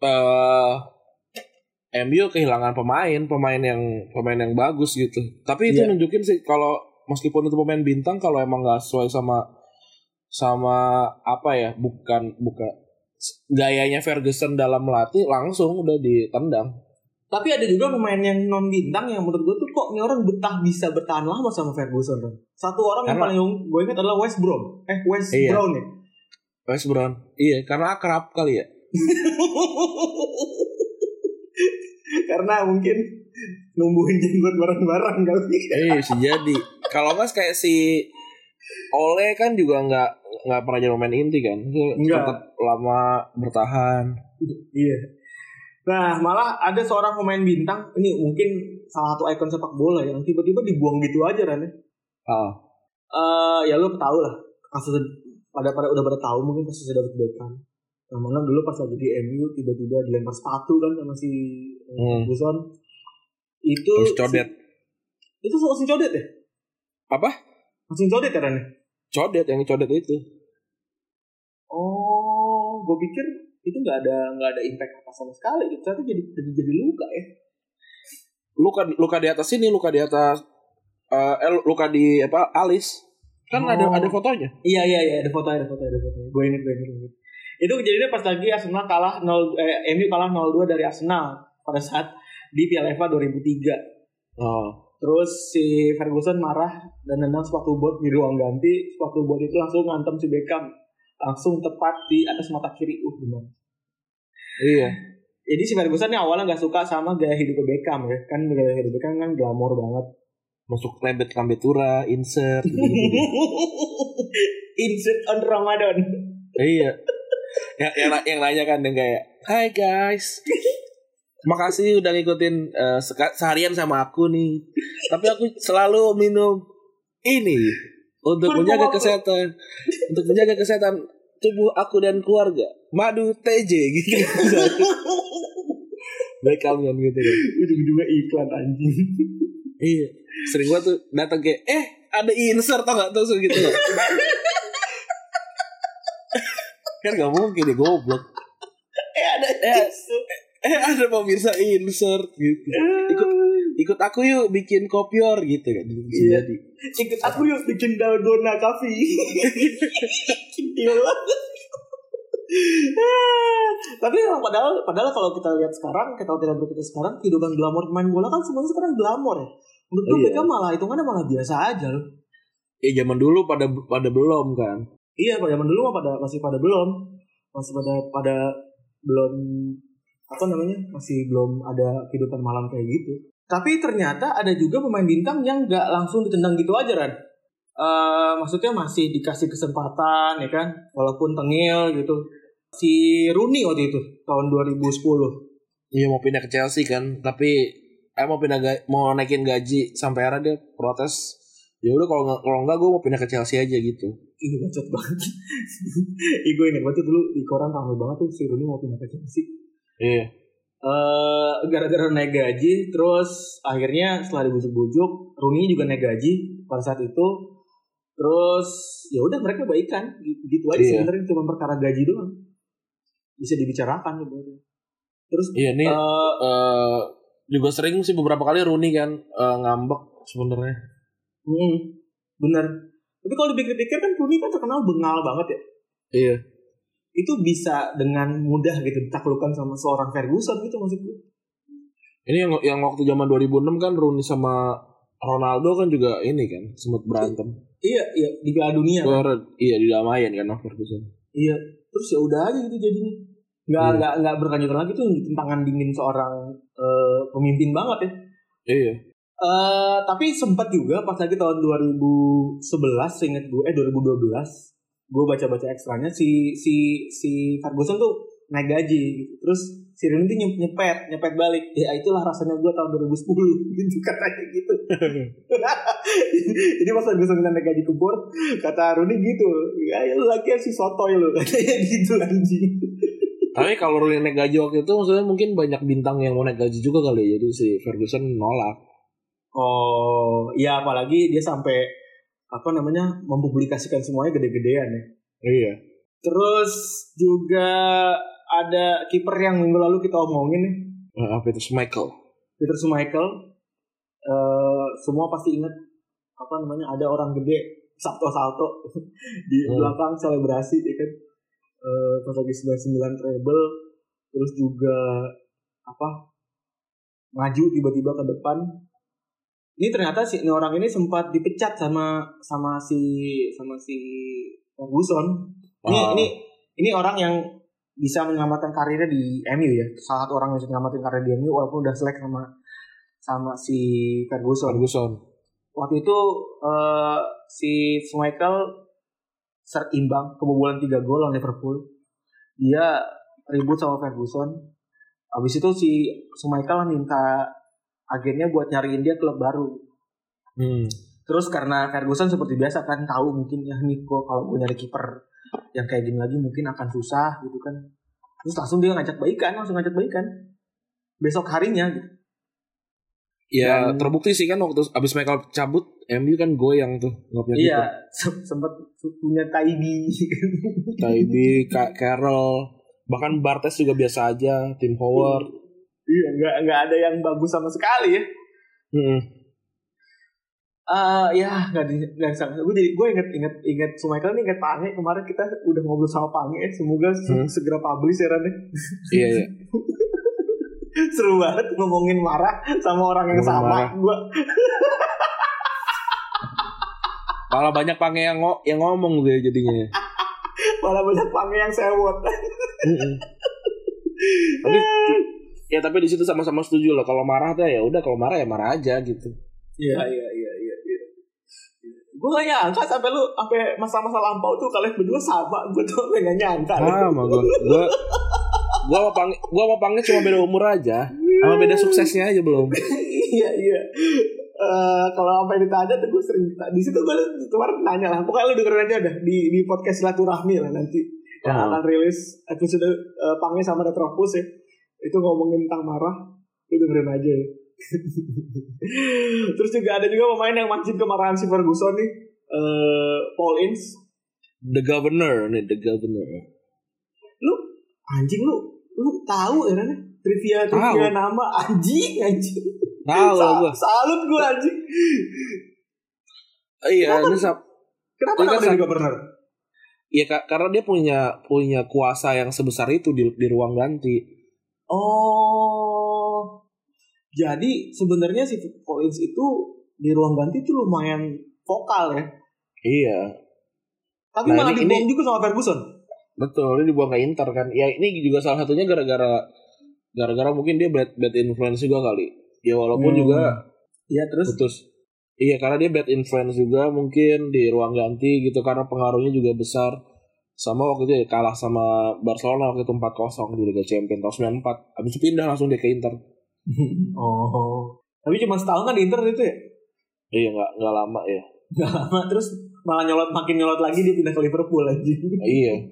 eh MU kehilangan pemain, pemain yang pemain yang bagus gitu. Tapi itu Iya. nunjukin sih kalau meskipun itu pemain bintang kalau emang nggak sesuai sama sama apa ya, bukan bukan gayanya Ferguson dalam melatih langsung udah ditendang. Tapi ada juga pemain yang non bintang yang menurut gue tuh kok ini orang betah bisa bertahan lama sama Ferguson. Satu orang yang Karena- paling gue ingat adalah West Brown. Eh West Iya. Brown ya. West Brown. Iya, karena akrab kali ya. Karena mungkin numbuhin jenggot bareng-bareng kali. Eh, bisa jadi. Kalau nggak kayak si Ole kan juga nggak nggak pernah jadi pemain inti kan. Nggak. Tetap lama bertahan. Iya. Nah, malah ada seorang pemain bintang, ini mungkin salah satu ikon sepak bola yang tiba-tiba dibuang gitu aja ya. Ah, Eh, ya lu tahu lah kasus pada pada udah pada tahu mungkin kasus David Beckham. Yang mana dulu pas lagi di MU tiba-tiba dilempar sepatu kan sama si eh, Hmm. Ferguson. Itu terus codet. Itu langsung codet ya? Apa? Langsung codet ya Ran? ya? Codet yang codet itu. Oh, gue pikir itu nggak ada nggak ada impact apa sama sekali. Gitu. Ternyata jadi jadi, jadi luka ya. Luka luka di atas ini, luka di atas eh eh, luka di apa? Alis. Kan Oh. ada ada fotonya. Iya iya iya ada foto ada foto ada foto. Gue inget gue inget. inget. Itu kejadiannya pas lagi Arsenal kalah 0 eh, MU kalah 0-2 dari Arsenal pada saat di Piala FA 2003. Oh. Terus si Ferguson marah dan nendang sepatu bot di ruang ganti. Sepatu bot itu langsung ngantem si Beckham. Langsung tepat di atas mata kiri. Uh benar. Iya. Jadi si Ferguson ini awalnya nggak suka sama gaya hidup Beckham ya. Kan gaya hidup Beckham kan glamor banget. Masuk lembet lambetura, insert. Insert on Ramadan. iya. Yang, yang, yang nanya kan yang kayak, Hai guys, makasih udah ngikutin seka- seharian sama aku nih. Tapi aku selalu minum ini untuk menjaga apa? kesehatan, untuk menjaga kesehatan tubuh aku dan keluarga. Madu TJ gitu. Beckham kan gitu kan. Ujung-ujungnya iklan anjing. Iya. Sering gua tuh datang kayak, eh ada insert tau gak tuh gitu. kan gak mungkin ya goblok. eh ada Eh, eh ada pemirsa insert gitu. Ikut ikut aku yuk bikin kopior gitu kan. Iya. jadi. Ikut aku yuk bikin dalgona banget. Ah, Tapi padahal padahal kalau kita lihat sekarang, kita tidak berpikir sekarang kehidupan glamor pemain bola kan semuanya sekarang glamor ya. Menurut gue Iya. mereka malah hitungannya malah biasa aja loh. Ya zaman dulu pada pada belum kan. Iya, pada zaman dulu mah pada masih pada belum, masih pada pada belum apa namanya masih belum ada kehidupan malam kayak gitu. Tapi ternyata ada juga pemain bintang yang nggak langsung ditendang gitu aja Ran. Eh, maksudnya masih dikasih kesempatan ya kan, walaupun tengil gitu. Si Rooney waktu itu tahun 2010. Iya mau pindah ke Chelsea kan, tapi eh mau pindah mau naikin gaji sampai akhirnya dia protes. Ya udah kalau nggak kalau nggak gue mau pindah ke Chelsea aja gitu. Ih bacot banget. Ih gue ingat banget tuh dulu di koran ramai banget tuh si Rooney mau pindah ke Chelsea. Iya. Eh gara-gara naik gaji terus akhirnya setelah dibujuk-bujuk Rooney juga naik gaji pada saat itu terus ya udah mereka baikan gitu aja Iya. sebenarnya cuma perkara gaji doang bisa dibicarakan sebenarnya terus Iya nih eh, eh, juga sering sih beberapa kali Rooney kan eh, ngambek sebenarnya. hmm, bener tapi kalau dipikir-pikir kan Rooney kan terkenal bengal banget ya Iya. Itu bisa dengan mudah gitu ditaklukkan sama seorang Ferguson gitu maksud gue Ini yang yang waktu zaman 2006 kan Rooney sama Ronaldo kan juga ini kan sempat berantem. iya iya di Piala Dunia kan? Keluar, iya didamain kan sama Ferguson. Iya, terus ya udah aja gitu jadinya. Nggak Iya. nggak nggak berkelanjutan lagi tuh tentangan dingin seorang eh, pemimpin banget ya. Iya. Eh tapi sempat juga pas lagi tahun 2011 seingat gue eh 2012 gue baca-baca ekstranya si si si Ferguson tuh naik gaji gitu. Terus si Rooney tuh nyep- nyepet, nyepet balik. Ya itulah rasanya gue tahun 2010 gitu katanya gitu. Jadi pas Ferguson minta naik gaji ke board, kata Rooney gitu, ya, ya lu lagi si sotoy lu katanya gitu anjing. Tapi kalau Rooney naik gaji waktu itu maksudnya mungkin banyak bintang yang mau naik gaji juga kali ya. Jadi si Ferguson nolak. Oh, iya apalagi dia sampai apa namanya mempublikasikan semuanya gede-gedean ya. Iya. Terus juga ada kiper yang minggu lalu kita omongin nih, Eh, Apa itu Michael? Peter Schmeichel. Eh semua pasti ingat apa namanya ada orang gede salto-salto di Hmm. belakang selebrasi ya kan. Eh pas lagi 99 treble terus juga apa maju tiba-tiba ke depan ini ternyata si ini orang ini sempat dipecat sama sama si sama si Ferguson ini Ah. ini ini orang yang bisa menyelamatkan karirnya di MU ya. Salah satu orang yang bisa menyelamatkan karir di MU walaupun udah selek sama sama si Ferguson. Ferguson. waktu itu eh, si Schmeichel serimbang kebobolan 3 gol lawan Liverpool. Dia ribut sama Ferguson. Habis itu si Schmeichel minta agennya buat nyariin dia klub baru. Hmm. terus karena Ferguson seperti biasa kan tahu mungkin ya nih kok kalau gue nyari kiper yang kayak gini lagi mungkin akan susah gitu kan. Terus langsung dia ngajak baikan langsung ngajak baikan. Besok harinya gitu. Ya Dan- terbukti sih kan waktu abis Michael cabut MU kan goyang tuh nggak punya iya se- sempet punya Taibi. Taibi, Ka- Carroll, bahkan Bartes juga biasa aja, Tim Howard. Iya, nggak nggak ada yang bagus sama sekali ya. Hmm. Ah, ya nggak di nggak bisa. Gue jadi gue inget inget inget Sumaikal nih inget Pange kemarin kita udah ngobrol sama Pange. ya. Semoga se- Hmm. segera publish ya Ran ya. Iya iya. Seru banget ngomongin marah sama orang yang Ngomongin sama. Gue Malah banyak pange yang, ngo- yang ngomong deh jadinya. malah banyak Pange yang sewot. Tapi ya tapi di situ sama-sama setuju lah kalau marah tuh ya udah kalau marah ya marah aja gitu. Iya iya iya iya. iya. Gue gak nyangka sampai lu sampai masa-masa lampau tuh kalian berdua sama. Gue tuh sampai gak nyangka. Sama gua gua gua sama pange gua sama pange cuma beda umur aja. Sama beda suksesnya aja belum. iya iya Eh, kalau apa yang ditanya tuh gue sering di situ gue kemarin nanya lah pokoknya lu dengerin aja dah di di podcast silaturahmi lah nanti yang Ah. akan rilis episode uh, Pange sama Retropus ya itu ngomongin tentang marah lu dengerin aja ya. terus juga ada juga pemain yang mancing kemarahan si Ferguson nih eh Paul Ince The Governor nih The Governor. lu anjing lu lu tahu ya kan trivia trivia nama anjing anjing Tahu lah gua. salut gue anjing Iya, ini sap. kenapa Ini kan sak- Governor Iya Kak, karena dia punya punya kuasa yang sebesar itu di di ruang ganti. Oh, jadi sebenarnya si Collins itu di ruang ganti itu lumayan vokal ya. Iya, Tapi Nah, malah ini- dibuang juga sama Ferguson. betul. Ini dibuang ke Inter kan. Ya ini juga salah satunya gara-gara gara-gara mungkin dia bad bad influence juga kali. Ya walaupun Hmm. juga Iya terus. putus. Iya karena dia bad influence juga mungkin di ruang ganti gitu karena pengaruhnya juga besar. Sama waktu itu ya kalah sama Barcelona waktu itu 4-0 di Liga Champions tahun 94. Habis itu pindah langsung dia ke Inter. oh. Tapi cuma setahun kan di Inter itu ya. Iya nggak nggak lama ya. Gak lama terus malah nyolot makin nyolot lagi dia pindah ke Liverpool anjing. iya.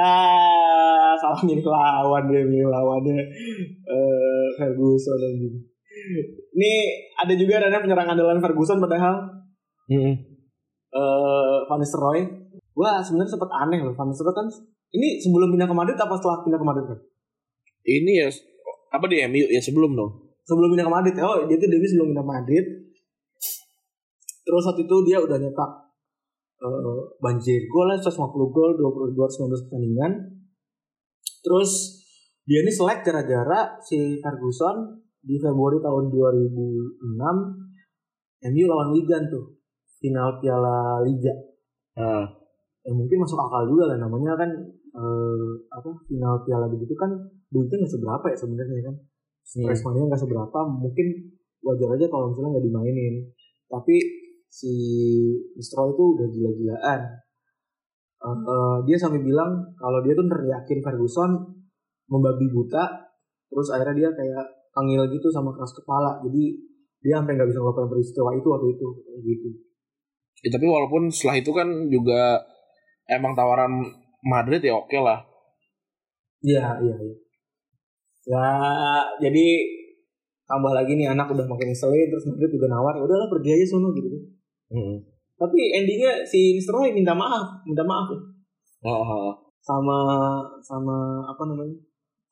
ah, salah milih lawan dia milih lawannya eh Ferguson anjing. Ini ada juga ada penyerang andalan Ferguson padahal Mm-mm. eh Van Nistelrooy. Gua sebenarnya sempat aneh loh Van Nistelrooy kan ini sebelum pindah ke Madrid apa setelah pindah ke Madrid kan? Ini ya apa di MU ya sebelum dong. Sebelum pindah ke Madrid. Oh, dia tuh debut sebelum pindah ke Madrid. Terus saat itu dia udah nyetak eh, banjir gol lah 150 gol 20 219 pertandingan. Terus dia ini selek gara-gara si Ferguson di Februari tahun 2006 MU lawan Wigan tuh final Piala Liga. Nah, ya mungkin masuk akal juga lah namanya kan eh, apa final piala begitu kan duitnya nggak seberapa ya sebenarnya kan. Hmm. prize money nggak seberapa mungkin wajar aja kalau misalnya nggak dimainin. Tapi si Mistro itu udah gila-gilaan. Eh, eh, dia sampai bilang kalau dia tuh teriakin Ferguson membabi buta terus akhirnya dia kayak tangil gitu sama keras kepala. Jadi dia sampai nggak bisa ngelakuin peristiwa itu waktu itu gitu. Ya, tapi walaupun setelah itu kan juga emang tawaran Madrid ya oke lah. Iya, iya, iya. Ya, jadi tambah lagi nih anak udah makin ngeselin terus Madrid juga nawar, "Ya udahlah pergi aja sono gitu. Hmm. Tapi endingnya si Mr. Roy minta maaf, minta maaf ya. Oh, oh. sama sama apa namanya?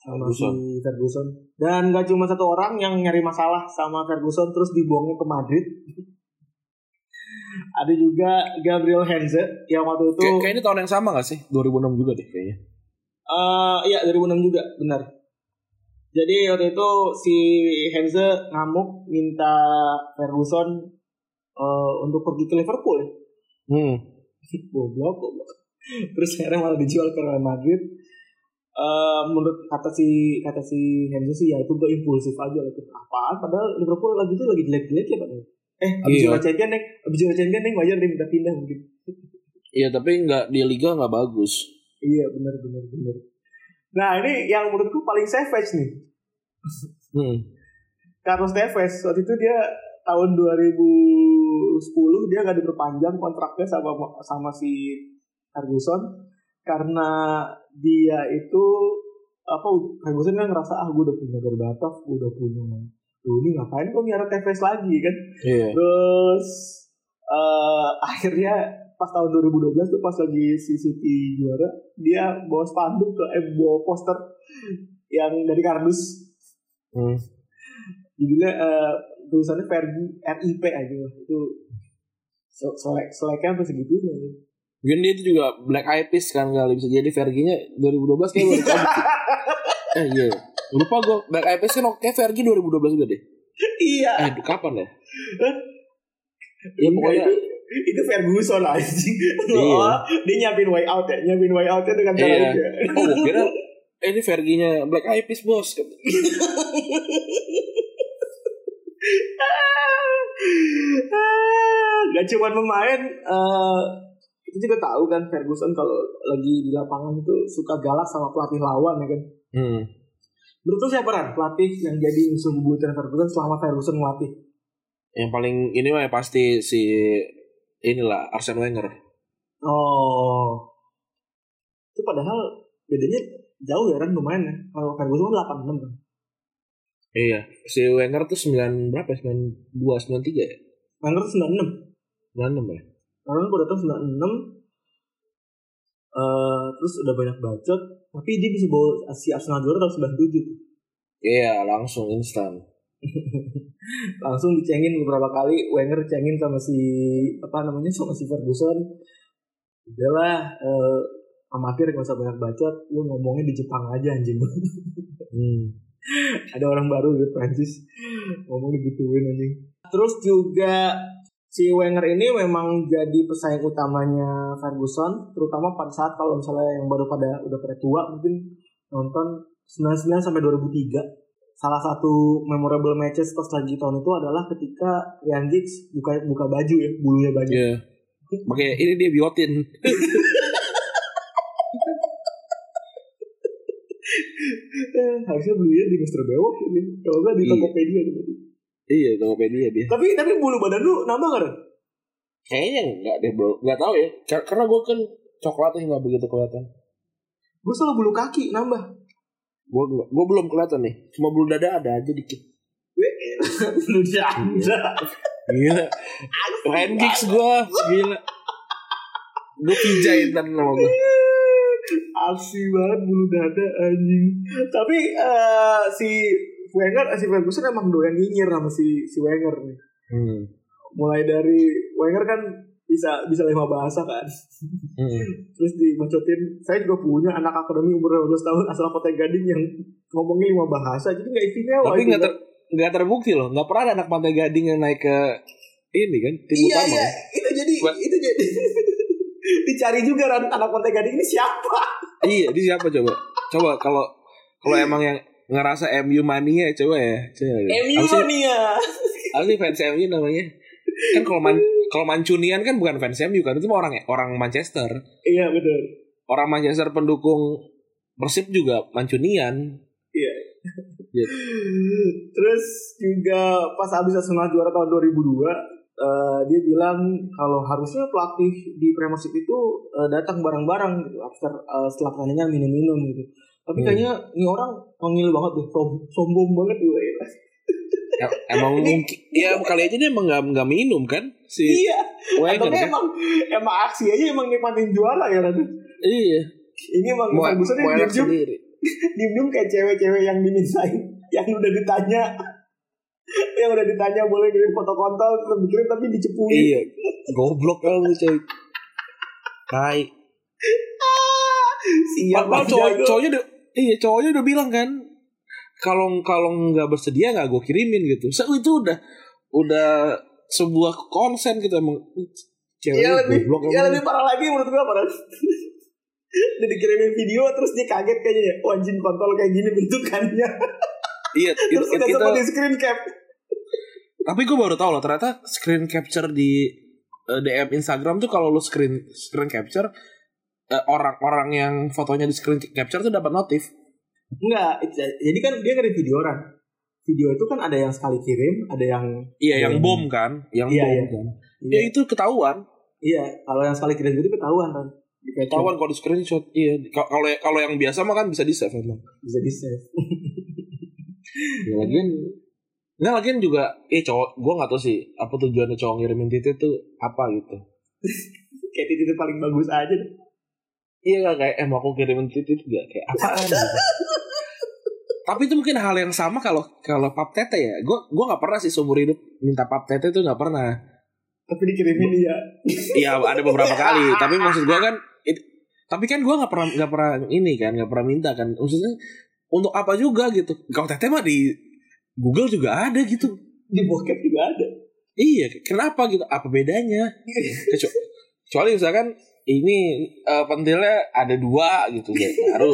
sama Ferguson. si Ferguson. Dan gak cuma satu orang yang nyari masalah sama Ferguson terus dibuangnya ke Madrid. Ada juga Gabriel Henze yang waktu itu Kayak, kayak ini tahun yang sama gak sih? 2006 juga deh kayaknya. Eh iya 2006 juga, benar. Jadi waktu itu si Henze ngamuk minta Ferguson eh, untuk pergi ke Liverpool. Hmm. goblok, goblok. Terus akhirnya malah dijual ke Real Madrid. Eh menurut kata si kata si Henze sih ya itu gue impulsif aja gitu. Apaan? Padahal Liverpool lagi itu lagi jelek-jelek ya padahal. Eh, abis Iya. juara champion nih, abis juara champion nih wajar dia minta pindah mungkin. Iya tapi nggak di liga nggak bagus. Iya benar benar benar. Nah ini yang menurutku paling savage nih. Hmm. Carlos Tevez waktu itu dia tahun 2010 dia nggak diperpanjang kontraknya sama sama si Ferguson karena dia itu apa Ferguson kan ngerasa ah gue udah punya Berbatov, gue udah punya Duh, ini ngapain kok miara Tevez lagi kan? Iya. Terus eh akhirnya pas tahun 2012 tuh pas lagi si City juara dia bawa spanduk ke eh, bawa poster yang dari kardus Hmm. judulnya eh, tulisannya Fergie RIP aja itu so, selek seleknya sampai segitunya Mungkin dia itu juga Black Eyed Peas kan kali bisa jadi Fergie-nya 2012 kayak baru eh iya. Lupa gue Black Eyed Peas kan kayak Fergie 2012 juga deh. iya Eh kapan ya? ya pokoknya- itu itu Ferguson anjing Iya. oh, dia nyiapin way out ya nyiapin way outnya dengan cara Iya. itu Oh gue kira eh ini Fergie-nya Black Eyed Peas bos. Ah, Gak cuma pemain eh kita juga tahu kan Ferguson kalau lagi di lapangan itu suka galak sama pelatih lawan ya kan Hmm. Menurut lu siapa kan pelatih yang jadi musuh bebuyutan Ferguson selama Ferguson melatih Yang paling ini mah ya pasti si inilah Arsene Wenger. oh itu padahal bedanya jauh ya kan lumayan ya kalau Ferguson kan 86 kan Iya, si Wenger tuh 9 berapa? 92 93 ya? Wenger tuh 96 96 ya? Orang gue datang 96 eh terus udah banyak bacot tapi dia bisa bawa si Arsenal juara tahun 97 tuh. Iya, langsung instan. langsung dicengin beberapa kali Wenger cengin sama si apa namanya sama si Ferguson udahlah eh, amatir gak usah banyak bacot lu ngomongnya di Jepang aja anjing Hmm. ada orang baru di Prancis ngomong digituin anjing terus juga si Wenger ini memang jadi pesaing utamanya Ferguson terutama pada saat kalau misalnya yang baru pada udah pada tua mungkin nonton 99 sampai 2003 salah satu memorable matches pas lagi tahun itu adalah ketika Ryan Giggs buka buka baju ya bulunya banyak Iya. Makanya ini dia biotin. Harusnya belinya di Mister Bewok ini kalau nggak di Iya. Tokopedia gitu. Iya, Tokopedia dia. tapi tapi bulu badan lu nambah gak Ren? Kayaknya enggak deh, bro. Enggak tahu ya. Kar- Karena gue kan coklatnya nggak begitu kelihatan. gue selalu bulu kaki nambah Gue gue belum kelihatan nih. Cuma bulu dada ada aja dikit. bulu dada Gila. Ryan Giggs gue. Gila. Gue pijai ntar nama gue. Aksi banget bulu dada anjing. Tapi eh, si Wenger, eh, si Ferguson emang doyan nyinyir sama si si Wenger nih. Hmm. Mulai dari Wenger kan bisa bisa lima bahasa kan. Hmm. Terus dibacotin, saya juga punya anak akademi umur 12 tahun asal Kota Gading yang ngomongnya lima bahasa. Jadi nggak istimewa. Tapi itu nggak ter kan. nggak terbukti loh. Nggak pernah ada anak pantai gading yang naik ke ini kan tim Iya utama. iya, itu jadi Buat- itu jadi dicari juga kan anak Kota Gading ini siapa? iya, dia siapa coba? Coba kalau kalau emang yang ngerasa MU mania coba ya. Coba. MU sih- mania. Apa sih fans MU namanya? Kan kalau man, kalau Mancunian kan bukan fans MU kan itu mah orang orang Manchester. Iya benar. Orang Manchester pendukung Persib juga Mancunian. Iya. Iya. Terus juga pas abis Arsenal juara tahun 2002, eh, dia bilang kalau harusnya pelatih di Premiership itu eh, datang bareng-barang gitu after eh, setelah pertandingan minum-minum gitu. Tapi Hmm. kayaknya ini orang ngomil banget tuh, som- sombong banget gue. Ya, emang mungkin ya kali aja dia emang nggak nggak minum kan si Iya. Atau kan? emang emang aksi aja emang nikmatin juara ya kan. Iya. Ini emang Mau Ferguson enak diem sendiri. diem kayak cewek-cewek yang dimintain, yang udah ditanya, yang udah ditanya boleh kirim foto kontol, terus dikirim tapi dicepuin. Iya. Goblok kalau lu coy. Tai. Siap Padahal cowok, cowoknya iya cowoknya udah bilang kan kalau kalau nggak bersedia nggak gue kirimin gitu. So, itu udah udah sebuah konsen gitu emang cewek Ya lebih, goblok ya lebih parah lagi menurut gue parah. Dia dikirimin video terus dia kaget kayaknya ya, oh anjing kontol kayak gini bentukannya. Iya, Terus it- itu, sempat di screen cap. tapi gue baru tahu loh ternyata screen capture di eh, DM Instagram tuh kalau lu screen screen capture orang-orang yang fotonya di screen capture tuh dapat notif. Enggak, jadi kan dia ngirim video orang. Video itu kan ada yang sekali kirim, ada yang Iya, yang bom kan, yang Iya, bom iya. kan. iya, Ya itu ketahuan. iya, kalau yang sekali kirim itu ketahuan kan. Ketahuan kalau di screenshot. Iya, Ka- kalau kalau yang biasa mah kan bisa di save emang. bisa di save. Ya, lagian Nggak lagian juga Eh cowok Gue gak tau sih Apa tujuannya cowok ngirimin titik tuh Apa gitu Kayak titik itu paling bagus aja. deh. Iya gak kayak Eh mau aku kirimin titik Gak kayak apaan? Gitu. Tapi itu mungkin hal yang sama Kalau kalau pap tete ya. Gue gue gak pernah sih seumur hidup Minta pap tete tuh gak pernah. Tapi dikirimin dia. Iya ada beberapa kali. Tapi maksud gue kan it- Tapi kan gue gak pernah gak pernah ini kan Gak pernah minta kan. Maksudnya Untuk apa juga gitu. Kalau tete mah di Google juga ada gitu. Di bokep juga ada. Iya, kenapa gitu? Apa bedanya? Kecu- Kecuali misalkan ini eh, pentilnya ada dua gitu ya baru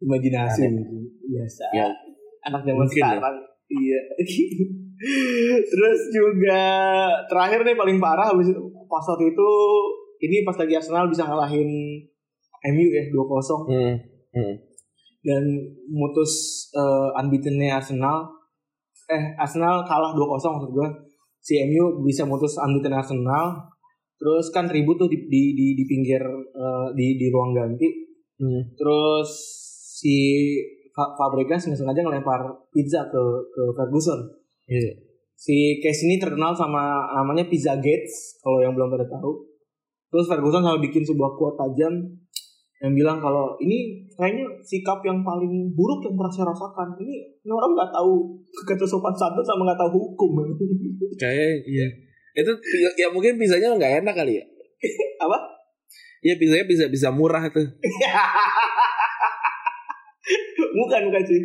Imajinasi biasa. Ya, Anak zaman mungkin ya. sekarang. Iya. Terus juga terakhir nih paling parah habis itu pas waktu itu ini pas lagi Arsenal bisa ngalahin MU ya 2-0 hmm, hmm. dan mutus uh, unbeaten-nya Arsenal eh Arsenal kalah 2-0 maksud gue si MU bisa mutus unbeaten Arsenal terus kan ribut tuh di di di, di pinggir eh, di di ruang ganti. Hmm. terus si Fa- Fabregas nggak sengaja ngelempar pizza ke ke Ferguson. Iya. si case ini terkenal sama namanya Pizza Gates kalau yang belum pada tahu. Terus Ferguson sampai bikin sebuah quote tajam yang bilang kalau ini kayaknya sikap yang paling buruk yang pernah saya rasakan ini, ini orang nggak tahu kata sopan santun sama nggak tahu hukum Kayak iya. Itu ya, ya mungkin pizzanya nggak enak kali ya. apa Iya pizzanya bisa bisa murah tuh. bukan bukan sih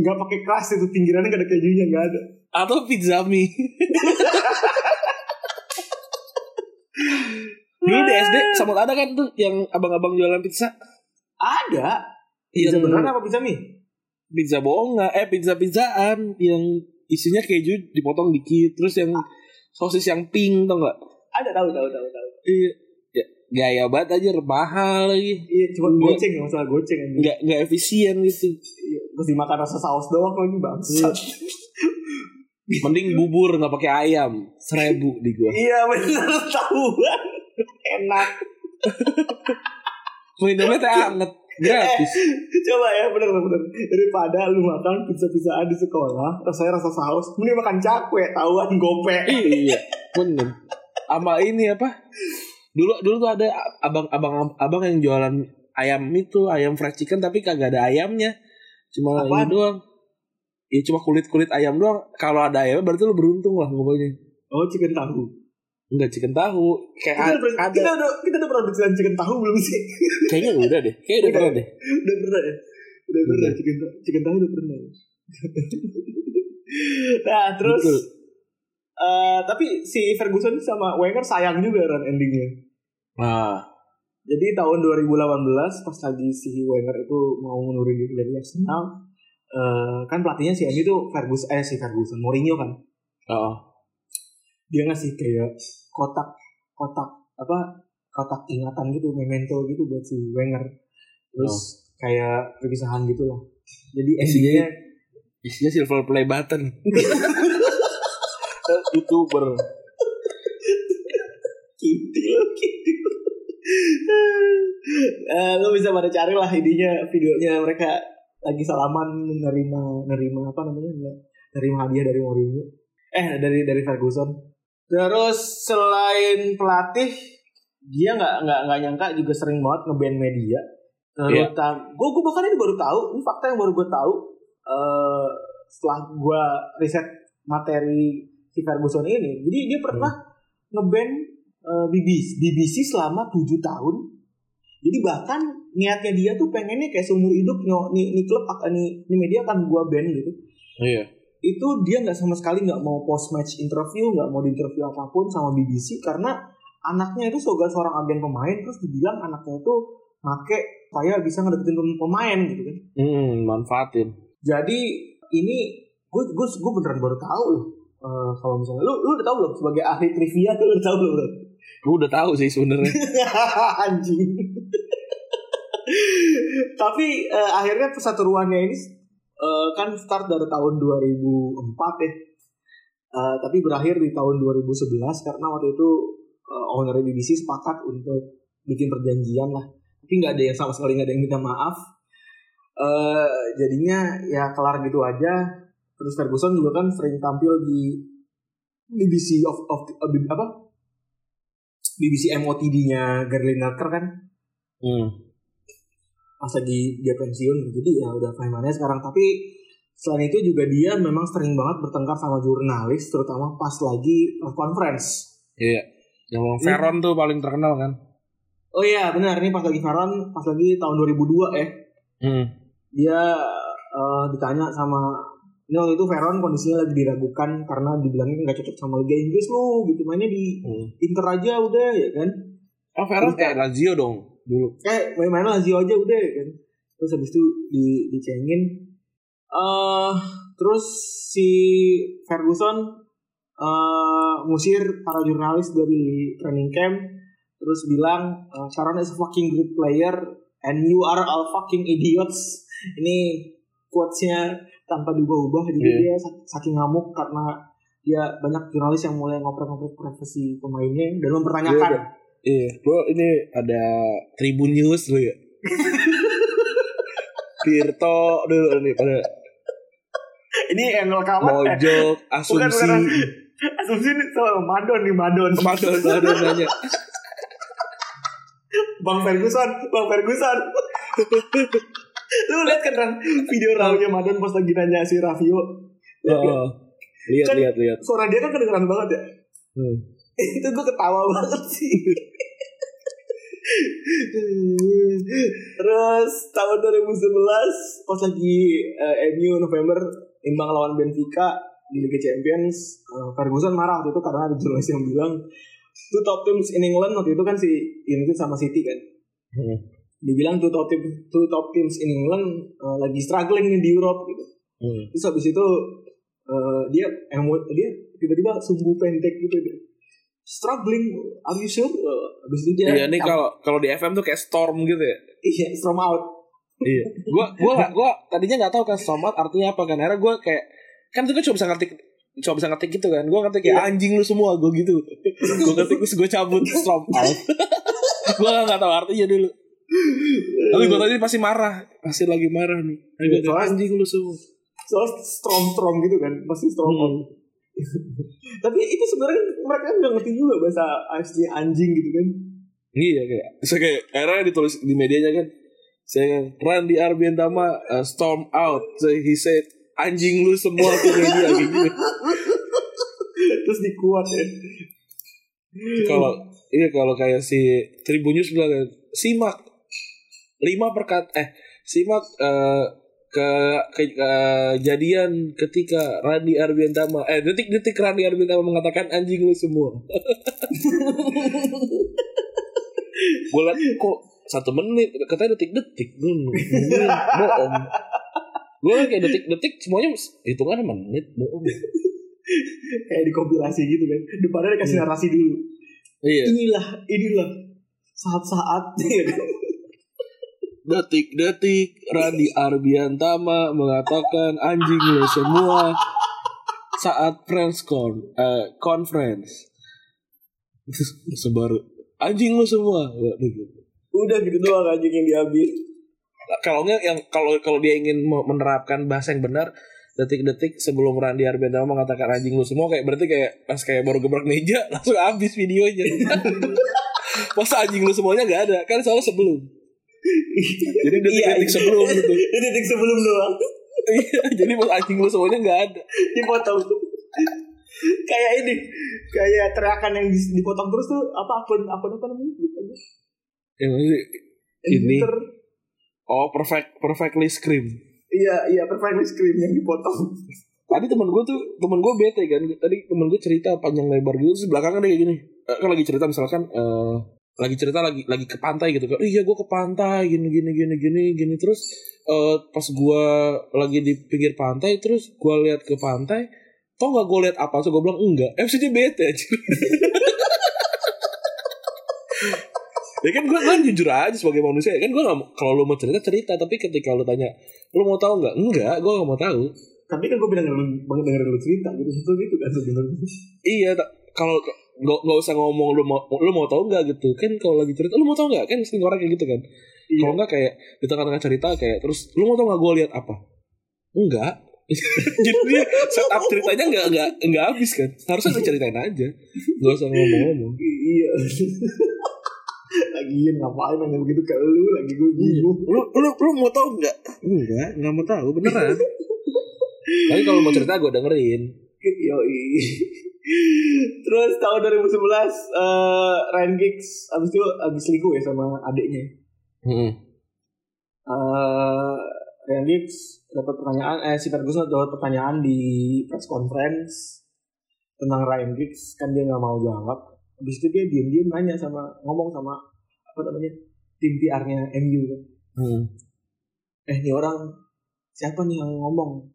nggak pakai keras itu pinggirannya nggak ada kejunya nggak ada Atau pizza mie. Dulu di SD sempat ada kan tuh yang abang-abang jualan pizza. ada Yang pizza beneran apa pizza mie pizza bohong nggak? Eh pizza pizzaan yang isinya keju dipotong dikit terus yang sosis yang pink tau nggak? ada tahu tahu tahu tahu Iya. Ya, gaya banget aja mahal lagi. iya cuma goceng masalah goceng aja Nggak nggak efisien gitu. Iya, terus dimakan rasa saus doang lagi bangsat Mending bubur nggak pakai ayam seribu di gua. iya bener tahuan enak Minumnya teh anget gratis. coba ya bener bener daripada lu makan pizza pizzaan di sekolah rasanya rasa saus mending makan cakwe tahuan gope iya, bener. Sama ini apa? Dulu dulu tuh ada abang-abang abang yang jualan ayam itu ayam fried chicken tapi kagak ada ayamnya. Cuma Apaan? ini doang. Ya cuma kulit-kulit ayam doang. Kalau ada ayamnya berarti lu beruntung lah pokoknya. oh chicken tahu Enggak chicken tahu. kita Kayak udah, ada. kita udah kita udah produksi chicken tahu belum sih Kayaknya udah deh. Kayaknya udah pernah deh. udah pernah ya udah pernah Udah. chicken tahu chicken tahu udah pernah nah terus Betul. eh, tapi si Ferguson sama Wenger sayang juga kan endingnya Nah, Jadi tahun 2018 pas lagi si Wenger itu mau ngundurin diri dari Arsenal, eh, kan pelatihnya si MU itu Ferguson, eh si Ferguson, Mourinho kan, oh. Dia ngasih kayak kotak kotak apa kotak ingatan gitu, memento gitu buat si Wenger, terus kayak perpisahan gitu lah. Jadi Isinya- endingnya Isinya silver play button. YouTuber. kintil, kintil. Eh, lu bisa pada cari lah ininya videonya mereka lagi salaman menerima nerima apa namanya nerima hadiah dari Mourinho eh dari dari Ferguson terus selain pelatih dia nggak nggak nggak nyangka juga sering banget ngeband media Iya. terutama gue gue bahkan ini baru tahu ini fakta yang baru gue tahu eh setelah gue riset materi si Ferguson ini jadi dia pernah ngeband eh, BBC BBC selama tujuh tahun jadi bahkan niatnya dia tuh pengennya kayak seumur hidup nyo nih, nih klub akan nih, nih media akan gua band gitu Iya. Itu dia nggak sama sekali nggak mau post match interview nggak mau di interview apa pun sama BBC karena anaknya itu sebagai seorang agen pemain terus dibilang anaknya itu make supaya bisa ngedeketin pemain gitu kan Hmm, manfaatin. jadi ini gue gue gue beneran baru tahu loh Eh, kalau misalnya lu lu udah tahu belum sebagai ahli trivia lu udah tahu belum bro? Gue udah tahu sih sebenarnya. anjing tapi eh, akhirnya persatuannya ini eh, kan start dari tahun 2004 ya. Eh, tapi berakhir di tahun 2011 karena waktu itu eh, owner BBC sepakat untuk bikin perjanjian lah. Tapi nggak ada yang sama sekali nggak ada yang minta maaf. Eh, jadinya ya kelar gitu aja. Terus Ferguson juga kan sering tampil di BBC of, of eh, apa? BBC MOTD-nya Gary Lineker kan. Hmm. Pas lagi dia pensiun jadi ya udah fine mana sekarang tapi selain itu juga dia memang sering banget bertengkar sama jurnalis terutama pas lagi conference Iya. Yang Veron tuh paling terkenal kan. oh iya benar ini pas lagi Faron pas lagi tahun 2002 ya Hmm. dia eh, ditanya sama ini waktu itu Veron kondisinya lagi diragukan karena dibilangnya nggak cocok sama Liga Inggris lu gitu mainnya di hmm. Inter aja udah ya kan Oh Veron kayak Lazio dong dulu. kayak main-main Lazio aja udah kan. Terus habis itu di dicengin. Eh terus si Ferguson eh ngusir para jurnalis dari training camp. Terus bilang Sharon is a fucking good player and you are all fucking idiots. Ini quotesnya tanpa diubah-ubah jadi Iya. dia sak- saking ngamuk karena dia banyak jurnalis yang mulai ngoprek-ngoprek privasi pemainnya dan mempertanyakan Iya. Bro ini ada Tribun News dulu ya. Tirto dulu nih pada ini yang rekaman eh, Mojok, Asumsi. bukan. asumsi ini soal Madon nih Madon Madon, Madon nanya. Bang Ferguson Bang Ferguson lu lihat kan Ran, video rawnya Madon pas lagi nanya si Raffio Lihat? Oh, lihat, Kan- lihat, lihat. suara dia kan kedengeran banget ya Hmm. itu gue ketawa banget sih terus tahun 2011 pas lagi eh, MU November imbang lawan Benfica di Liga Champions eh, Ferguson marah waktu itu karena ada jurnalis yang bilang two top teams in England waktu itu kan si United sama City kan Hmm. dibilang two top team two top teams in England eh, lagi struggling nih di Europe gitu Hmm. terus habis itu eh, dia emo dia tiba-tiba sumbu pendek gitu dia struggling are you sure habis itu dia Iya nih kalau kalau di FM tuh kayak storm gitu ya. iya storm out Iya. Gua gua nggak- gua tadinya nggak tahu kan storm out artinya apa kan. Akhirnya gua kayak kan itu kan cuma bisa ngetik cuma bisa ngetik gitu kan. Gua ngetik kayak Iya. anjing lu semua gua gitu. gua ngetik terus gua cabut storm out. gua nggak tahu artinya dulu. Tapi gua tadi pasti marah, pasti lagi marah nih. Gua kayak, Soalnya- anjing lu semua. soal storm storm gitu kan pasti storm out Hmm. tapi itu sebenarnya mereka nggak ngerti juga bahasa asli anjing gitu kan. Iya kayak, so kayak akhirnya ditulis di medianya kan, saya Randy Arbientama uh, storm out, so he said anjing lu semua media kayak gitu. terus dikuat ya. Kalau iya kalau kayak si Tribunnews bilang kan, simak lima perkat eh simak eh, ke, ke kejadian ketika Randy Arbientama eh detik-detik Randy Arbientama mengatakan anjing lu semua. Liat kok satu menit katanya detik-detik bohong. Gue kayak detik-detik semuanya hitungannya menit bohong. kayak dikompilasi gitu kan depannya dikasih narasi dulu Iya. inilah inilah saat-saat ya kan Detik-detik Randy Arbiantama mengatakan anjing lo semua saat press con eh, conference. Baru anjing lo semua. Udah gitu doang anjing yang diambil. Kalau nggak yang kalau kalau dia ingin me- menerapkan bahasa yang benar detik-detik sebelum Randy Arbiantama mengatakan anjing lu semua kayak berarti kayak pas kayak baru gebrak meja langsung habis videonya. Masa anjing lu semuanya nggak ada kan soalnya sebelum. Jadi detik-detik Iya, sebelum gitu. Itu detik sebelum doang. Iya, jadi pas anjing lu semuanya nggak ada. Dipotong. kayak ini, kayak teriakan yang di- dipotong terus tuh apa akun akun apa namanya? Lupa gue. Yang ini, ini Twitter. oh perfect perfectly scream. Iya, iya perfectly screen yang dipotong. Tadi temen gue tuh temen gue bete kan. Tadi temen gue cerita panjang lebar gitu terus belakangan dia kayak gini. Eh, kan lagi cerita misalkan eh lagi cerita lagi lagi ke pantai gitu kan. Iya gue ke pantai gini gini gini gini gini terus eh pas gue lagi di pinggir pantai terus gue lihat ke pantai Tau gak gue lihat apa? So gue bilang enggak. FC dia bete aja. ya kan gue kan jujur aja sebagai manusia ya kan gue gak kalau lu mau cerita cerita tapi ketika lu tanya lu mau tahu nggak enggak gue gak mau tahu Tapi kan gue bilang lu banget dengerin lu cerita gitu itu gitu kan sebenarnya. Iya, kalau nggak nggak usah ngomong lu mau lu mau tahu nggak? gitu. Kan kalau lagi cerita lu mau tahu nggak? Kan sering orang kayak gitu kan. Iya. kalau nggak kayak di tengah-tengah cerita kayak terus lu mau tahu nggak gue lihat apa? Enggak jadi dia setup ceritanya nggak nggak nggak habis kan. Harusnya lu ceritain aja. Nggak usah ngomong-ngomong. Iya. Lagian ngapain nanya begitu ke lu? Lagi gue bingung. lu lu lu mau tahu nggak? Enggak nggak mau tahu beneran. Tapi kalau mau cerita gue dengerin. Yoi. Terus tahun 2011 eh Ryan Giggs abis itu abis selingkuh ya sama adiknya. Hmm. Eh Ryan Giggs dapat pertanyaan eh si Ferguson dapat pertanyaan di press conference tentang Ryan Giggs kan dia nggak mau jawab. Habis itu dia diam-diam nanya sama ngomong sama apa namanya tim PR-nya MU kan. Hmm. eh ini orang siapa nih yang ngomong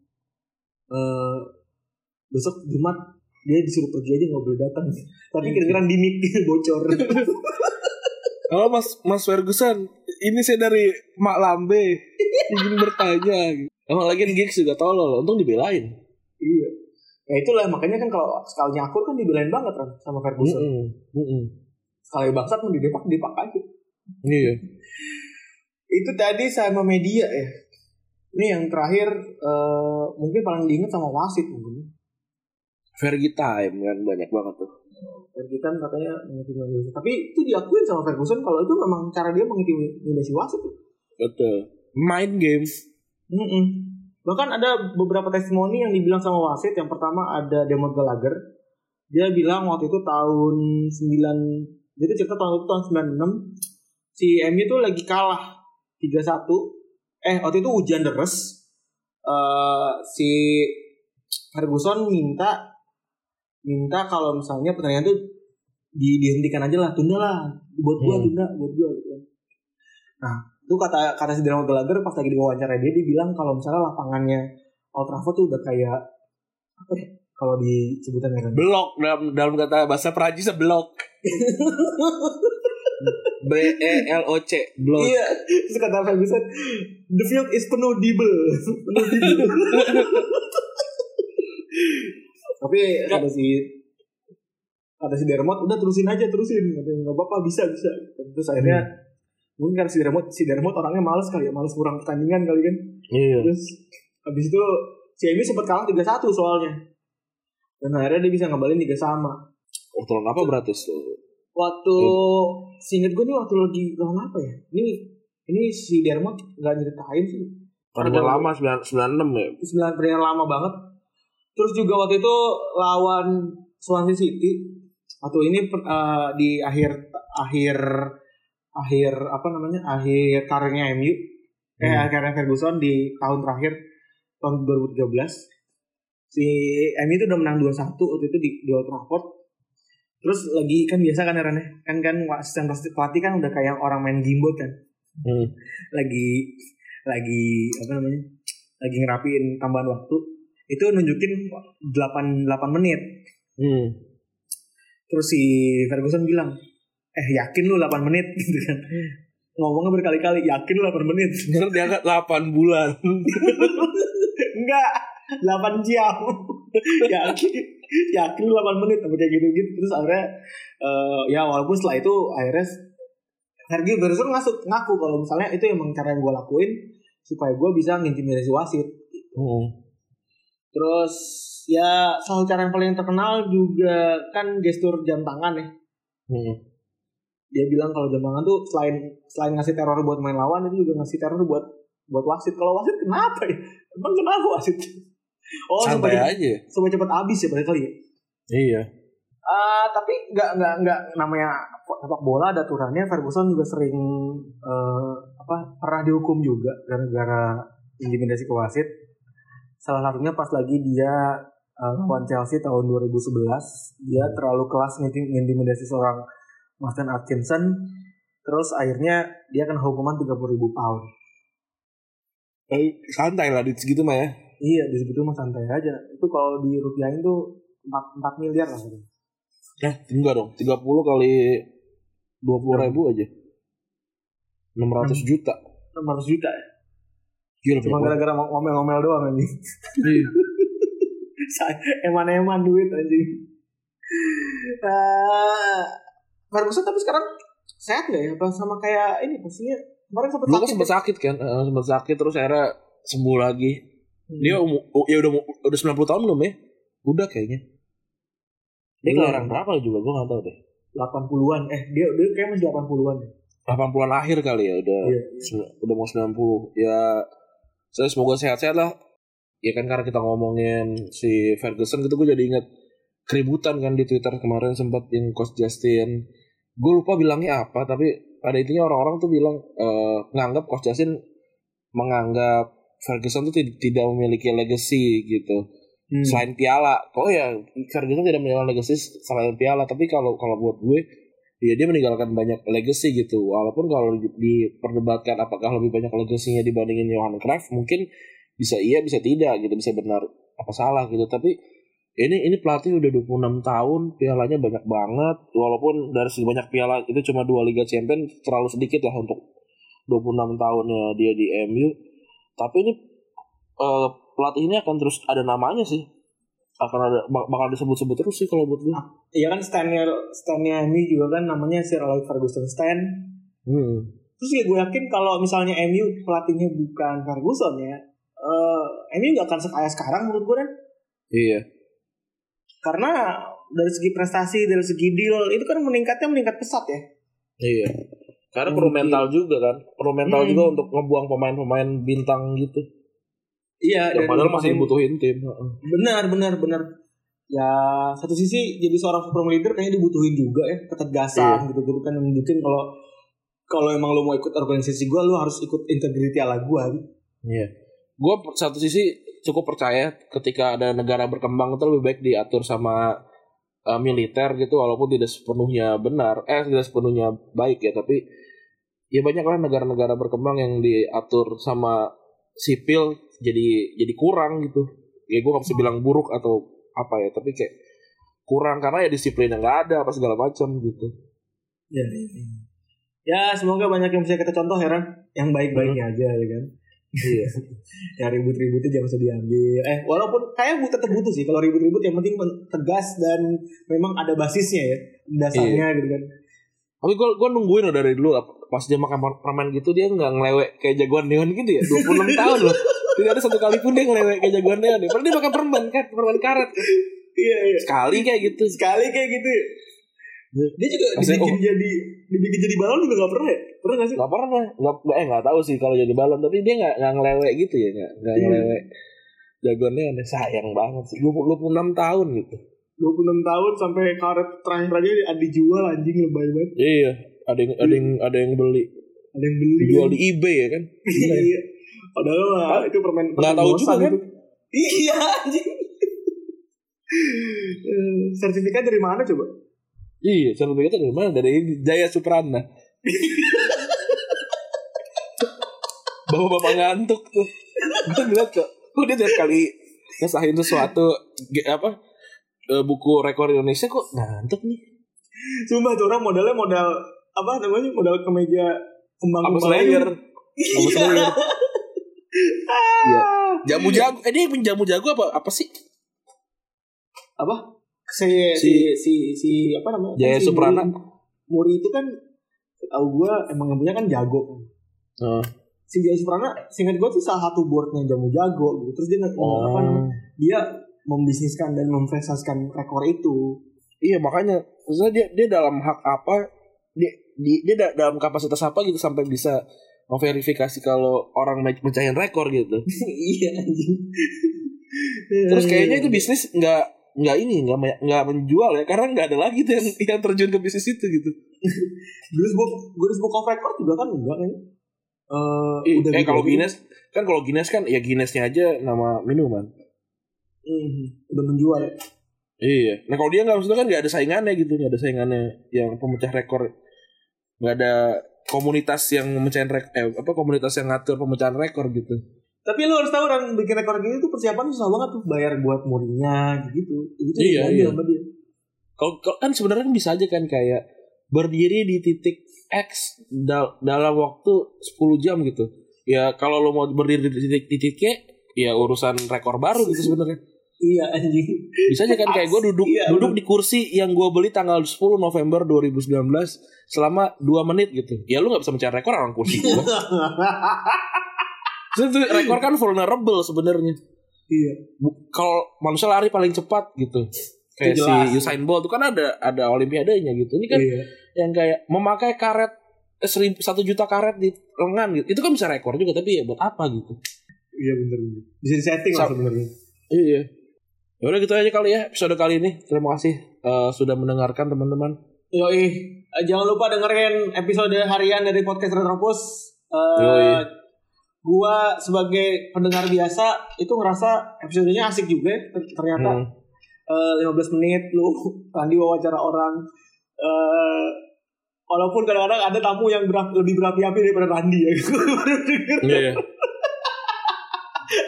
eh besok Jumat dia disuruh pergi aja nggak boleh datang tapi kedengeran di mic bocor. Halo Mas Mas Ferguson, ini saya dari Mak Lambe. Ingin bertanya. Emang lagi gigs juga tolol, untung dibelain. iya. Ya itulah makanya kan kalau sekalinya akur kan dibelain banget kan sama Ferguson. Mm-mm, mm-mm. sekali bangsat mau didepak dipak aja. Iya. itu tadi sama media ya. Ini yang terakhir eh, mungkin paling diingat sama wasit mungkin Fergie time kan banyak banget tuh. dan kita katanya mengintimidasi tapi itu diakuin sama Ferguson kalau itu memang cara dia mengintimidasi wasit tuh. Betul. Mind game. Mm-mm. Bahkan ada beberapa testimoni yang dibilang sama wasit. Yang pertama ada Demot Gallagher. Dia bilang waktu itu tahun 9 jadi cerita tahun itu tahun 96 si MU tuh lagi kalah 3-1. Eh waktu itu hujan deres. Eh si Ferguson minta minta kalau misalnya pertandingan tuh di, dihentikan aja lah, tunda lah, buat gua Hmm. tunda, buat gua gitu kan. Nah, itu kata kata si Dermot Gallagher pas lagi diwawancara dia dia bilang kalau misalnya lapangannya Old Trafford tuh udah kayak apa ya kalau disebutan ya kan Blok dalam dalam kata bahasa Prancis blok. B E L O C blok. iya terus kata Ferguson the field is penuh dibel penuh dibel tapi kata si kata si Dermot udah terusin aja terusin katanya nggak apa-apa bisa bisa terus akhirnya mungkin karena si Dermot si Dermot orangnya males kali ya males kurang pertandingan kali kan Iya. Terus habis itu si Emi sempat kalah 3-1 soalnya. Dan akhirnya dia bisa ngebalin 3 sama. Oh, tolong apa berarti tuh? Waktu singkat gue nih waktu lagi lawan apa ya? Ini ini si Dermot nggak nyeritain sih. Pertandingan lama 9 96 ya. Sembilan pertandingan lama banget. Terus juga waktu itu lawan Swansea City. Waktu ini eh, di akhir akhir akhir apa namanya? Akhir karirnya MU. Eh Hmm. karirnya Ferguson di tahun terakhir tahun 2013. Si MU itu udah menang 2-1 waktu itu di, di Old Trafford. Terus lagi kan biasa kan Aaron ya? Kan kan asisten pelatih kan udah kayak orang main gimbot kan Hmm. lagi lagi apa namanya lagi ngerapiin tambahan waktu itu nunjukin 8 8 menit Hmm. terus si Ferguson bilang eh yakin lu 8 menit gitu kan ngomongnya berkali-kali yakin lu 8 menit Terus diangkat 8 bulan. enggak 8 jam yakin yakin lu 8 menit apa kayak gitu gitu terus akhirnya eh, ya walaupun setelah itu akhirnya Fergie Ferguson ngaku, ngaku kalau misalnya itu emang cara yang gue lakuin supaya gue bisa ngintimidasi wasit. Hmm. Terus ya salah satu cara yang paling terkenal juga kan gestur jam tangan ya. Hmm. Dia bilang kalau jam tangan tuh selain selain ngasih teror buat main lawan itu juga ngasih teror buat buat wasit. Kalau wasit kenapa ya? Emang kenapa wasit? Oh Santai supaya aja. supaya cepat habis ya balik kali ya. Iya. Ah, tapi nggak nggak nggak namanya sepak bola ada aturannya. Ferguson juga sering eh, apa pernah dihukum juga gara-gara intimidasi ke wasit. Salah satunya pas lagi dia eh, lawan Chelsea tahun 2011, dia terlalu kelas ngintim- ngintimidasi seorang Martin Atkinson. Terus akhirnya dia kena hukuman 30 ribu pound. Eh, santai lah di segitu mah ya. Iya, di situ mah santai aja. Itu kalau di rupiahin tuh 4, 4 miliar lah. katanya. Ya, enggak dong. 30 kali 20 ribu aja. 600 juta. 600 juta ya. Gila, Cuma gara-gara ngomel-ngomel doang anjing. Iya. Eman-eman duit anjing. Uh, Ferguson tapi sekarang sehat gak ya? Apa sama kayak ini posisinya kemarin sempat kan sakit. sempat sakit kan, Eh, sempat sakit terus akhirnya sembuh lagi. Hmm. Dia oh, ya udah udah 90 tahun belum ya? Udah kayaknya. Dia Belum. kelahiran berapa juga gue gak tahu deh. 80-an. Eh, dia dia kayak masih 80-an deh. 80-an akhir kali ya udah Iya. se- udah mau 90. Ya saya semoga sehat-sehat lah. Ya kan karena kita ngomongin si Ferguson gitu gue jadi inget keributan kan di Twitter kemarin sempat yang Coach Justin. Gue lupa bilangnya apa tapi pada intinya orang-orang tuh bilang eh, nganggap Coach Justin menganggap Ferguson tuh tid- tidak memiliki legacy gitu Hmm. selain piala. Oh ya, Ferguson tidak memiliki legacy selain piala, tapi kalau kalau buat gue ya dia meninggalkan banyak legacy gitu. Walaupun kalau di- diperdebatkan apakah lebih banyak legasinya dibandingin Johan Cruyff, mungkin bisa iya bisa tidak gitu, bisa benar apa salah gitu. Tapi ini ini pelatih udah 26 tahun, pialanya banyak banget. Walaupun dari segi banyak piala itu cuma dua Liga Champions terlalu sedikit lah untuk 26 tahunnya dia di MU. Tapi ini eh, pelatih ini akan terus ada namanya sih. Akan ada bak- bakal disebut-sebut terus sih kalau buat gue. Iya kan stand-nya stand-nya MU juga kan namanya Sir Alex Ferguson stand. Hmm. Terus ya gue yakin kalau misalnya MU pelatihnya bukan Ferguson ya, eh MU nggak akan sekaya sekarang menurut gue kan. Iya. Karena dari segi prestasi, dari segi deal itu kan meningkatnya meningkat pesat ya. Iya. Karena perlu mental juga kan. Perlu mental Hmm. juga untuk ngebuang pemain-pemain bintang gitu. Iya, Yang padahal masih dibutuhin tim. Benar, benar, benar. Ya satu sisi jadi seorang supreme leader kayaknya dibutuhin juga ya ketegasan gitu-gitu kan nunjukin kalau kalau emang lo mau ikut organisasi gue lo harus ikut integrity ala gue gitu. Iya. Gue satu sisi cukup percaya ketika ada negara berkembang itu lebih baik diatur sama uh, militer gitu walaupun tidak sepenuhnya benar eh tidak sepenuhnya baik ya tapi ya banyak lah negara-negara berkembang yang diatur sama sipil jadi jadi kurang gitu ya gue gak bisa bilang buruk atau apa ya tapi kayak kurang karena ya disiplinnya nggak ada apa segala macam gitu Ya, ya semoga banyak yang bisa kita contoh ya Ran. yang baik-baiknya aja ya kan. iya Ya ribut-ributnya jangan usah diambil. Eh walaupun kayak bu- tetap butuh sih kalau ribut-ribut yang penting tegas dan memang ada basisnya ya dasarnya gitu kan. tapi gue gue nungguin loh dari dulu pas dia makan per- permen gitu dia nggak ngelewek kayak jagoan neon gitu ya 26 tahun loh tidak ada satu kali pun dia ngelewek kayak jagoan neon ya padahal dia makan permen kan permen karet kan. Iya iya. sekali kayak gitu Sekali kayak gitu. ya. Dia juga Maksudnya, dibikin oh. jadi dibikin jadi balon juga gak pernah ya? Pernah gak sih? nggak pernah nggak nggak eh nggak tahu sih kalau jadi balon tapi dia nggak nggak ngelewek gitu ya nggak nggak Iya. ngelewek jagoan neon ya. sayang banget sih 26 tahun gitu 26 tahun sampai karet terakhir aja dijual anjing lebay banget. iya ada yang ada yang ada yang beli Ada yang beli. dijual di eBay ya kan Iya. Padahal mah itu permen Nggak tahu juga kan? Iya anjing. Eh, Sertifikat dari mana coba? iya sertifikatnya dari mana dari Jaya Suprana bapak-bapak ngantuk tuh gue ngeliat kok kok dia tiap kali ngesahin sesuatu apa eh, buku rekor Indonesia kok ngantuk nih Sumpah tuh orang modalnya modal apa namanya modal kemeja kembang kembang apa Slayer? Iya. jamu jago eh dia jamu jago apa apa sih? Apa? Si si si, si apa namanya? Jaya si Suprana. Muri, itu kan tahu gue emang punya kan jago. Kan Oh. si Jaya Suprana singkat gue sih salah satu boardnya jamu jago gitu. Terus dia Oh. apa namanya dia membisniskan dan memvestasikan rekor itu. Iya makanya maksudnya dia dia dalam hak apa dia dia, dia da- dalam kapasitas apa gitu sampai bisa memverifikasi kalau orang me- mecahin rekor gitu. iya anjing Terus kayaknya itu bisnis nggak nggak ini nggak nggak menjual ya karena nggak ada lagi tuh yang yang terjun ke bisnis itu gitu. Guinness Book Guinness Book of Record juga kan enggak kan Eh, Eh, udah eh gitu kalau. Guinness kan kalau Guinness kan ya Guinnessnya aja nama minuman. Mhm, udah menjual ya. Iya. Nah kalau dia nggak maksudnya kan nggak ada saingannya gitu, nggak ada saingannya yang pemecah rekor, nggak ada komunitas yang memecahin rekor, eh, apa komunitas yang ngatur pemecahan rekor gitu. Tapi lu harus tahu orang bikin rekor gini tuh persiapan susah banget tuh bayar buat muridnya gitu. Itu Iya, iya. sama dia. Kalau kalau- kan sebenarnya kan bisa aja kan kayak berdiri di titik X dal- dalam waktu 10 jam gitu. Ya kalau lo mau berdiri di titik titik Y, ya urusan rekor baru gitu sebenarnya. Iya anjing. Bisa aja kan kayak gue duduk Iya, duduk di kursi yang gue beli tanggal 10 November 2019 selama 2 menit gitu. Ya lu nggak bisa mencari rekor orang kursi gue. Itu rekor kan vulnerable sebenarnya. iya. Kalau manusia lari paling cepat gitu. Kayak si. Usain Bolt itu kan ada ada olimpiadanya gitu. Ini kan Iya. yang kayak memakai karet eh, seribu satu juta karet di lengan gitu. Itu kan bisa rekor juga tapi ya buat apa gitu. Iya bener bener. Bisa disetting lah sebenarnya. Iya. Ya udah gitu aja kali ya episode kali ini. Terima kasih eh, sudah mendengarkan teman-teman. Yoi, Eh, jangan lupa dengerin episode harian dari podcast Retropus. Eh, Yoi. gua sebagai pendengar biasa itu ngerasa episodenya asik juga. ya. Ter- Ternyata Hmm. eh, 15 menit lu Randi wawancara orang. Eh, walaupun kadang-kadang ada tamu yang berap- lebih berapi-api daripada Randi ya. Iya, iya.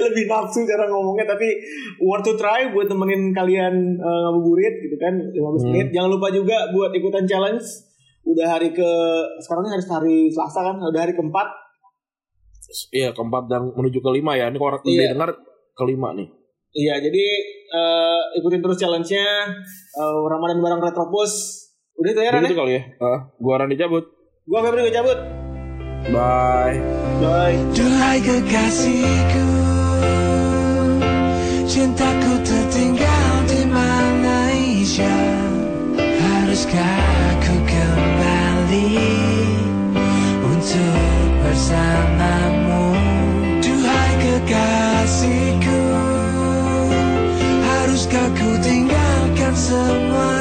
Lebih nafsu cara ngomongnya tapi worth to try buat temenin kalian eh, ngabuburit gitu kan 15 Hmm. menit jangan lupa juga buat ikutan challenge udah hari ke sekarang ini hari hari Selasa kan udah hari keempat Iya keempat dan menuju kelima ya. Ini kalau orang Iya. dengar kelima nih. iya jadi eh, ikutin terus challenge-nya eh, Ramadan bareng Retropus udah itu ya Udah Ran ya? kali ya. Ah, gua Randy cabut. gua Febri gue cabut Bye. bye Duhai kekasihku Cintaku tertinggal di Malaysia Haruskah aku kembali Untuk bersamamu? Duhai kekasihku Haruskah ku tinggalkan semua